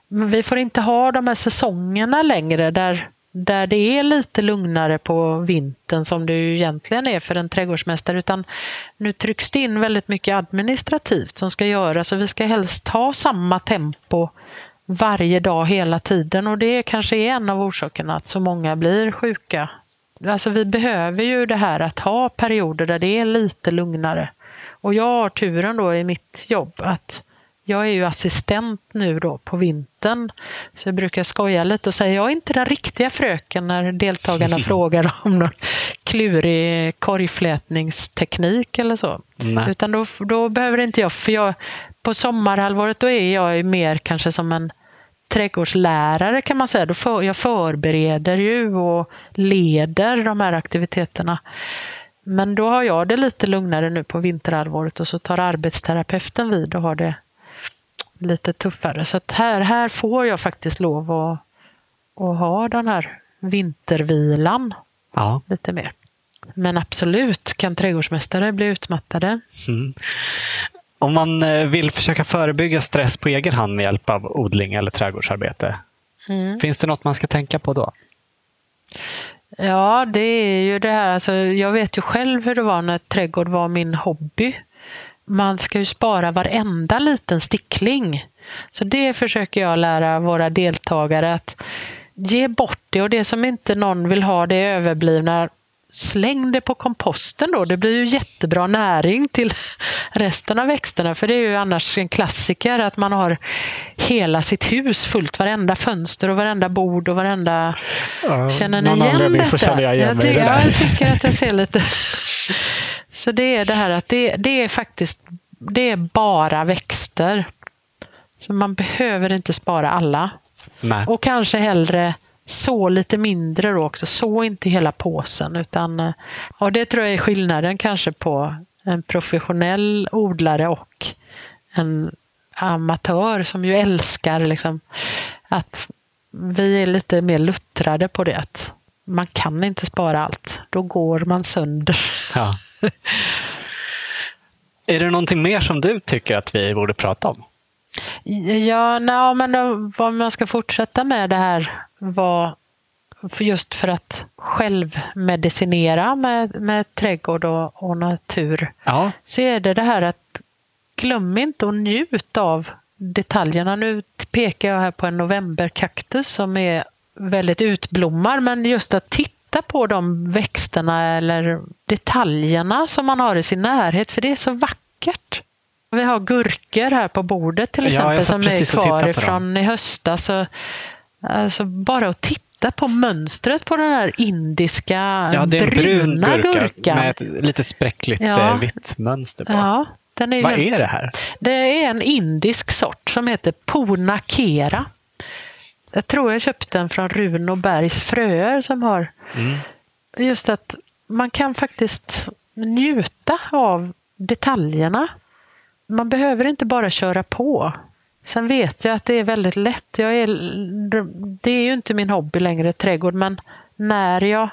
Vi får inte ha de här säsongerna längre där, där det är lite lugnare på vintern som det ju egentligen är för en trädgårdsmästare. Utan nu trycks det in väldigt mycket administrativt som ska göras och vi ska helst ha samma tempo varje dag hela tiden och det kanske är en av orsakerna att så många blir sjuka. Alltså vi behöver ju det här att ha perioder där det är lite lugnare. Och jag har turen då i mitt jobb att jag är ju assistent nu då på vintern. Så jag brukar skoja lite och säga jag är inte den riktiga fröken när deltagarna frågar om någon klurig korgflätningsteknik eller så. Nej. Utan då, då behöver inte jag, för jag, på sommarhalvåret då är jag mer kanske som en trädgårdslärare kan man säga. Då för, jag förbereder ju och leder de här aktiviteterna. Men då har jag det lite lugnare nu på vinterhalvåret och så tar arbetsterapeuten vid och har det lite tuffare. Så här, här får jag faktiskt lov att, att ha den här vintervilan ja. lite mer. Men absolut kan trädgårdsmästare bli utmattade. Mm. Om man eh, vill försöka förebygga stress på egen hand med hjälp av odling eller trädgårdsarbete, mm. finns det något man ska tänka på då? Ja, det är ju det här. Alltså, jag vet ju själv hur det var när trädgård var min hobby. Man ska ju spara varenda liten stickling. Så det försöker jag lära våra deltagare att ge bort det och det som inte någon vill ha, det överblivna, släng det på komposten då. Det blir ju jättebra näring till resten av växterna. För det är ju annars en klassiker att man har hela sitt hus fullt. Varenda fönster och varenda bord och varenda... Ja, känner ni igen detta? så känner jag igen jag, mig det ja, jag tycker att jag ser lite... Så det är det här att det, det är faktiskt det är bara växter. Så man behöver inte spara alla. Nej. Och kanske hellre så lite mindre då också. Så inte hela påsen. Utan, eh, och det tror jag är skillnaden kanske på en professionell odlare och en amatör som ju älskar liksom, att vi är lite mer luttrade på det. Man kan inte spara allt. Då går man sönder. Ja. är det någonting mer som du tycker att vi borde prata om? Ja, no, men vad man ska fortsätta med det här var just för att självmedicinera med, med trädgård och, och natur ja. så är det det här att glöm inte att njuta av detaljerna. Nu pekar jag här på en novemberkaktus som är väldigt utblommar men just att titta på de växterna eller detaljerna som man har i sin närhet för det är så vackert. Vi har gurkor här på bordet till exempel ja, som är kvar från i höstas. Alltså bara att titta på mönstret på den här indiska ja, det är bruna brun gurka, gurkan. Med ett lite spräckligt ja. Eh, vitt mönster på. Ja, är Vad helt, är det här? Det är en indisk sort som heter Kera. Jag tror jag köpte den från Runo Bergs fröer som har mm. just att man kan faktiskt njuta av detaljerna. Man behöver inte bara köra på. Sen vet jag att det är väldigt lätt. Jag är, det är ju inte min hobby längre, trädgård, men när jag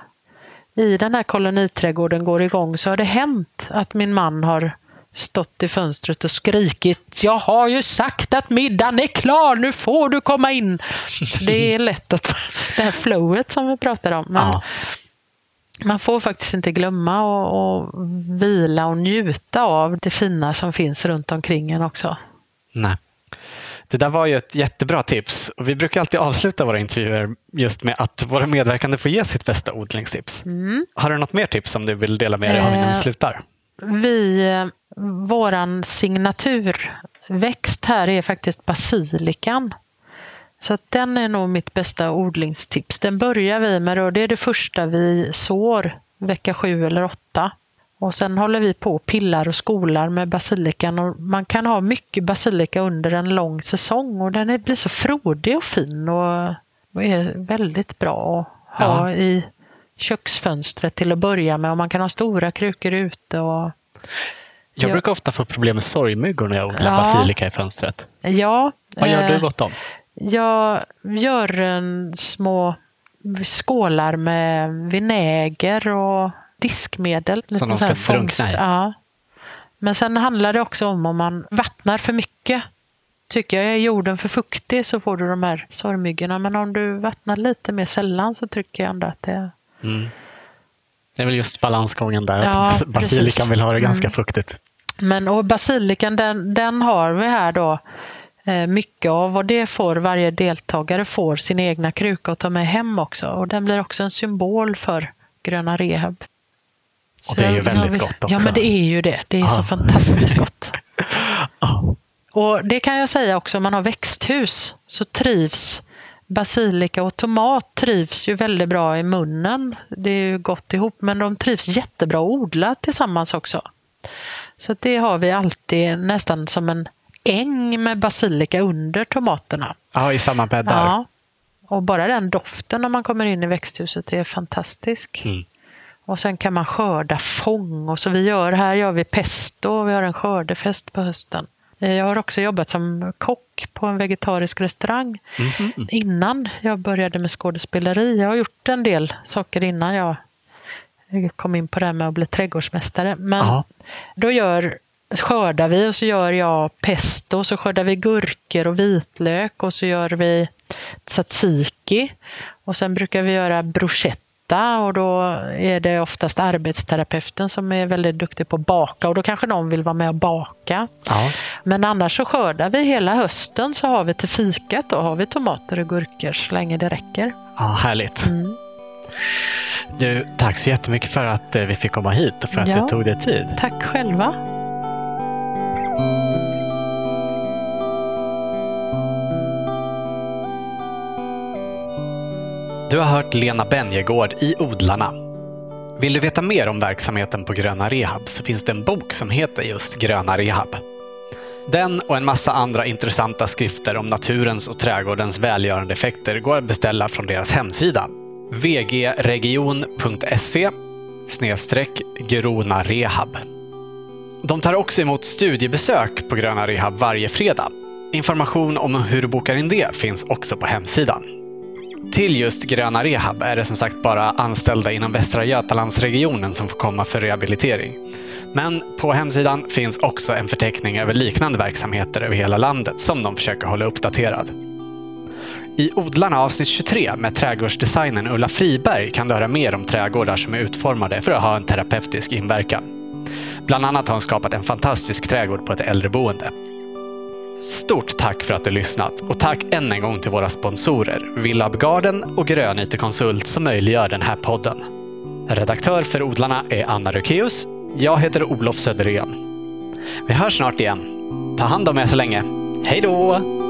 i den här koloniträdgården går igång så har det hänt att min man har stått i fönstret och skrikit Jag har ju sagt att middagen är klar, nu får du komma in. Det är lätt att det här flowet som vi pratar om. Men ja. Man får faktiskt inte glömma och, och vila och njuta av det fina som finns runt omkring en också. Nej. Det där var ju ett jättebra tips. Vi brukar alltid avsluta våra intervjuer just med att våra medverkande får ge sitt bästa odlingstips. Mm. Har du något mer tips som du vill dela med dig av innan vi eh, slutar? Vi, våran signaturväxt här är faktiskt basilikan. Så den är nog mitt bästa odlingstips. Den börjar vi med och det är det första vi sår vecka sju eller åtta. Och sen håller vi på och pillar och skolar med basilikan. Och man kan ha mycket basilika under en lång säsong och den blir så frodig och fin och är väldigt bra att ha ja. i köksfönstret till att börja med och man kan ha stora krukor ute. Och, Jag Ja. brukar ofta få problem med sorgmyggor när jag odlar Ja. basilika i fönstret. ja, Vad gör eh, du åt dem? Jag gör en små skålar med vinäger och diskmedel. Som de ska drunkna i? Ja. Men sen handlar det också om om man vattnar för mycket. Tycker jag är jorden för fuktig så får du de här sorgmyggorna. Men om du vattnar lite mer sällan så tycker jag ändå att det... Mm. Det är väl just balansgången där. Ja, att basilikan precis. vill ha det ganska Mm. fuktigt. Men och basilikan den, den har vi här då eh, mycket av och det får varje deltagare får sin egna kruka att ta med hem också. Och den blir också en symbol för Gröna Rehab. Och det är ju Så väldigt vi- gott Ja, också. men det är ju det. Det är så Ja. fantastiskt gott. Ja. Och det kan jag säga också, om man har växthus så trivs basilika och tomat trivs ju väldigt bra i munnen. Det är ju gott ihop, men de trivs jättebra att odla tillsammans också. Så det har vi alltid nästan som en äng med basilika under tomaterna. ja, i samma bäddar. Ja. Och bara den doften när man kommer in i växthuset är fantastisk. Mm. Och sen kan man skörda fång. Och så vi gör, här gör vi pesto. Vi har en skördefest på hösten. Eh, Jag har också jobbat som kock på en vegetarisk restaurang Mhm. innan jag började med skådespeleri. Jag har gjort en del saker innan jag kom in på det här med att bli trädgårdsmästare. Men Ja. då gör, skördar vi och så gör jag pesto, och så skördar vi gurkor och vitlök och så gör vi tzatziki. Och sen brukar vi göra bruschetta och då är det oftast arbetsterapeuten som är väldigt duktig på att baka och då kanske någon vill vara med och baka. Ja. Men annars så skördar vi hela hösten så har vi till fikat då har vi tomater och gurkor så länge det räcker. ja, härligt. Mm. Du, tack så jättemycket för att eh, vi fick komma hit och för att Ja. du tog dig tid. Tack själva. Du har hört Lena Benjegård i Odlarna. Vill du veta mer om verksamheten på Gröna Rehab så finns det en bok som heter just Gröna Rehab. Den och en massa andra intressanta skrifter om naturens och trädgårdens välgörande effekter går att beställa från deras hemsida vgregion.se snedstreck Grona Rehab. De tar också emot studiebesök på Gröna Rehab varje fredag. Information om hur du bokar in det finns också på hemsidan. Till just Gröna Rehab är det som sagt bara anställda inom Västra Götalandsregionen som får komma för rehabilitering. Men på hemsidan finns också en förteckning över liknande verksamheter över hela landet som de försöker hålla uppdaterad. I Odlarna avsnitt 23 med trädgårdsdesignern Ulla Friberg kan du höra mer om trädgårdar som är utformade för att ha en terapeutisk inverkan. Bland annat har hon skapat en fantastisk trädgård på ett äldreboende. Stort tack för att du lyssnat och tack än en gång till våra sponsorer Villab Garden och Grönyte Konsult som möjliggör den här podden. Redaktör för Odlarna är Anna Rökeus. Jag heter Olof Söderén. Vi hörs snart igen. Ta hand om er så länge. Hej då!